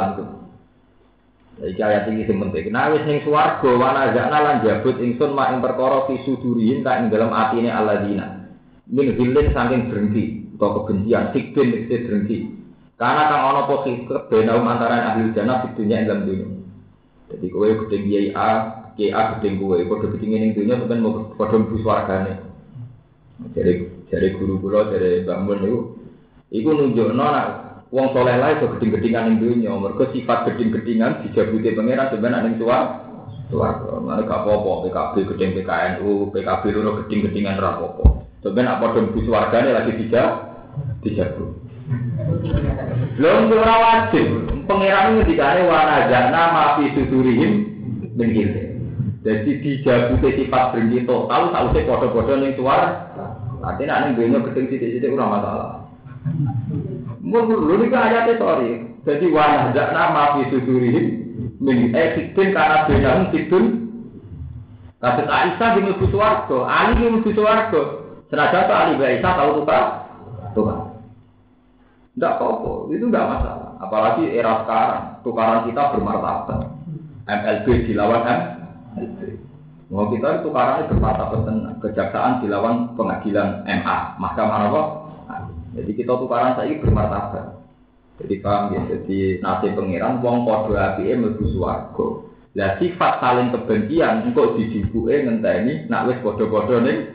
Iki ayat iki sing penting. Nah wis ning swarga wana zakna lan jabut ingsun mak ing perkara fi sudurihin tak ing dalem atine alladzina. Min hilin saking berhenti atau kebencian sikbin mesti berhenti. Karena kang ana apa kebenaum antara ahli jannah di dunia dalam dunia. Jadi kowe gedeng kiai A, kiai A gedeng kowe, padha gedenge ning dunya sampeyan mau padha mlebu swargane. Jadi dari guru kula dari Mbak Mun niku iku nunjukno nek wong saleh lae iso gedeng-gedingan ning dunya, mergo sifat gedeng-gedingan dijabuti pangeran sampeyan ning suar swarga. Mane gak apa-apa PKB gedeng PKNU, PKB loro gedeng-gedingan ora apa-apa. Sampeyan apa padha mlebu swargane lagi dijak dijabut. Belum ora wajib. Pangeran ngendikane wana jana mafi sudurihim bengkil. Jadi dijabuti sifat berhenti total sausé padha-padha ning suar. Artinya nek dunya gedeng sithik-sithik ora masalah. Mun lho niku ayate sorry. Jadi wana jana mafi sudurihim min ekitin karena benang sidun Kasus Aisyah di mlebu swarga, Ali di mlebu swarga. Senajan Ali Aisyah tahu tukar tukar. Tidak apa-apa, itu tidak masalah. Apalagi era sekarang, tukaran kita bermartabat. MLB dilawan MLB. Mau kita itu tukaran bermartabat tenang. Kejaksaan dilawan pengadilan MA, Mahkamah apa? Jadi kita tukaran saya bermartabat. Jadi paham ya, jadi nasi pengiran, wong podo api mlebu swarga. Lah sifat saling kebencian engkau dijibuke ngenteni nak wis podo-podo ning.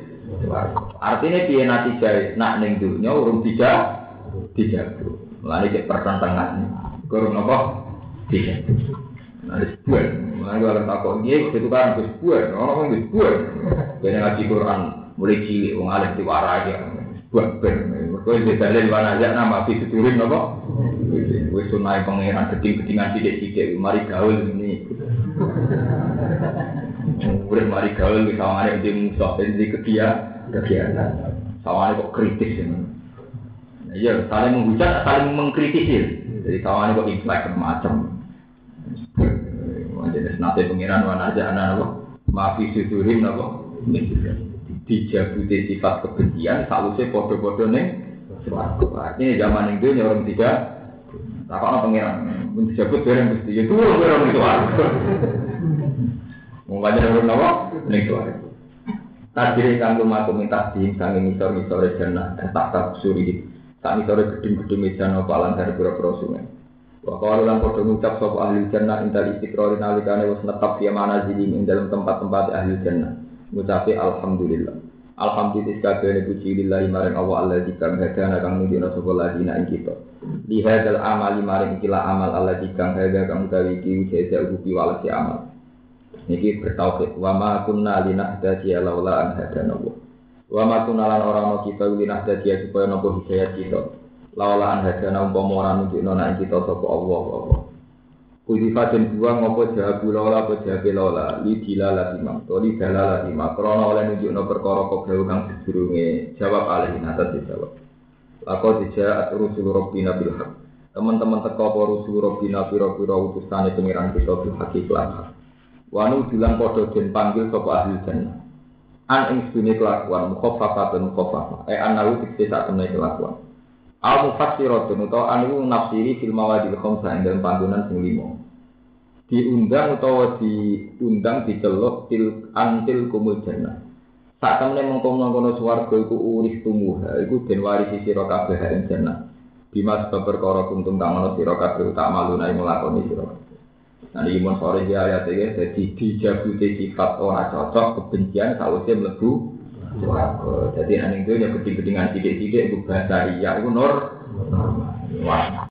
Artinya piye natijah nak ning dunya urung dijak dijago. Mulane cek pertentangan. Kurang apa? Dijago. Nah, sebuah. Mulane akan takut dia itu kan itu sebuah. Orang itu sebuah. Kena ngaji Quran mulai cilik wong alim diwara ben. Mergo iki dalil wana aja nama fi seturin apa? Wis sunai pangeran geding-gedingan sithik-sithik mari gaul ini. Udah mari gaul ki sawangane di musuh di kegia kegiatan. Sawangane kok kritis ini. Iya, saling menghujat, saling mengkritisi. Jadi kawan kok implek macam. Jadi nanti pengiran mana aja anak apa? Maafi sudurin apa? Dijabuti sifat kebencian, selalu podo-podo nih. Artinya zaman itu orang tidak. Tak apa pengiran? Dijabut barang mesti itu orang itu Mau baca orang apa? Nih itu Tadi kan rumah minta di sangi misor-misor jannah tak tak suri Tak sore gedung-gedung mejan apa alam dari pura-pura sungai. Wa qalu lan padha ngucap sapa ahli jannah indal istiqrar nalikane wis netap ya mana jadi ing dalam tempat-tempat ahli jannah. Ngucapi alhamdulillah. Alhamdulillah kabeh puji lillahi maring Allah Allah dikang hadana kang nunjukna sapa ladina ing kita. Li hadzal amali maring kila amal Allah dikang hadza kang utawi iki jaza ubi walasi amal. Niki bertauhid wa ma kunna linahdati laula an hadana Allah. Wa ma kunalan ora ana kita ulinah dadi supaya nopo hidayat kita. Laula an hadana umpama ora nunjukno nek kita sapa Allah apa. Kudifa den buang apa jahabu laula apa jahabe laula li dilala imam to li dalala imam krana oleh nunjukno perkara kobra kang sedurunge jawab alih atas dijawab. Lako dijak rusul rabbina bil haq. Teman-teman teko apa rusul rabbina pira-pira utusane pengiran kita bil haq lan. Wanu bilang padha den panggil sapa ahli jannah an ing sedune kelakuan mukhaffafatun mukhaffafa eh anahu fikse sak temne kelakuan al mufassiratun utawa anu nafsiri fil mawadil khamsa ing dalam panggonan sing limo diundang utawa diundang diceluk til antil kumul jannah sak temne mengkono-kono swarga iku urip tumuha iku den warisi sira kabeh ing jannah Bimas perkara kuntum kang ana sira kabeh tak Nah, ini mun sore dia ayat ini, jadi dijabuti sifat orang cocok, kebencian, sausnya melebu. Jadi, nanti itu ya geding-gedingan sidik-sidik, itu bahasa iya, itu nor. Wah.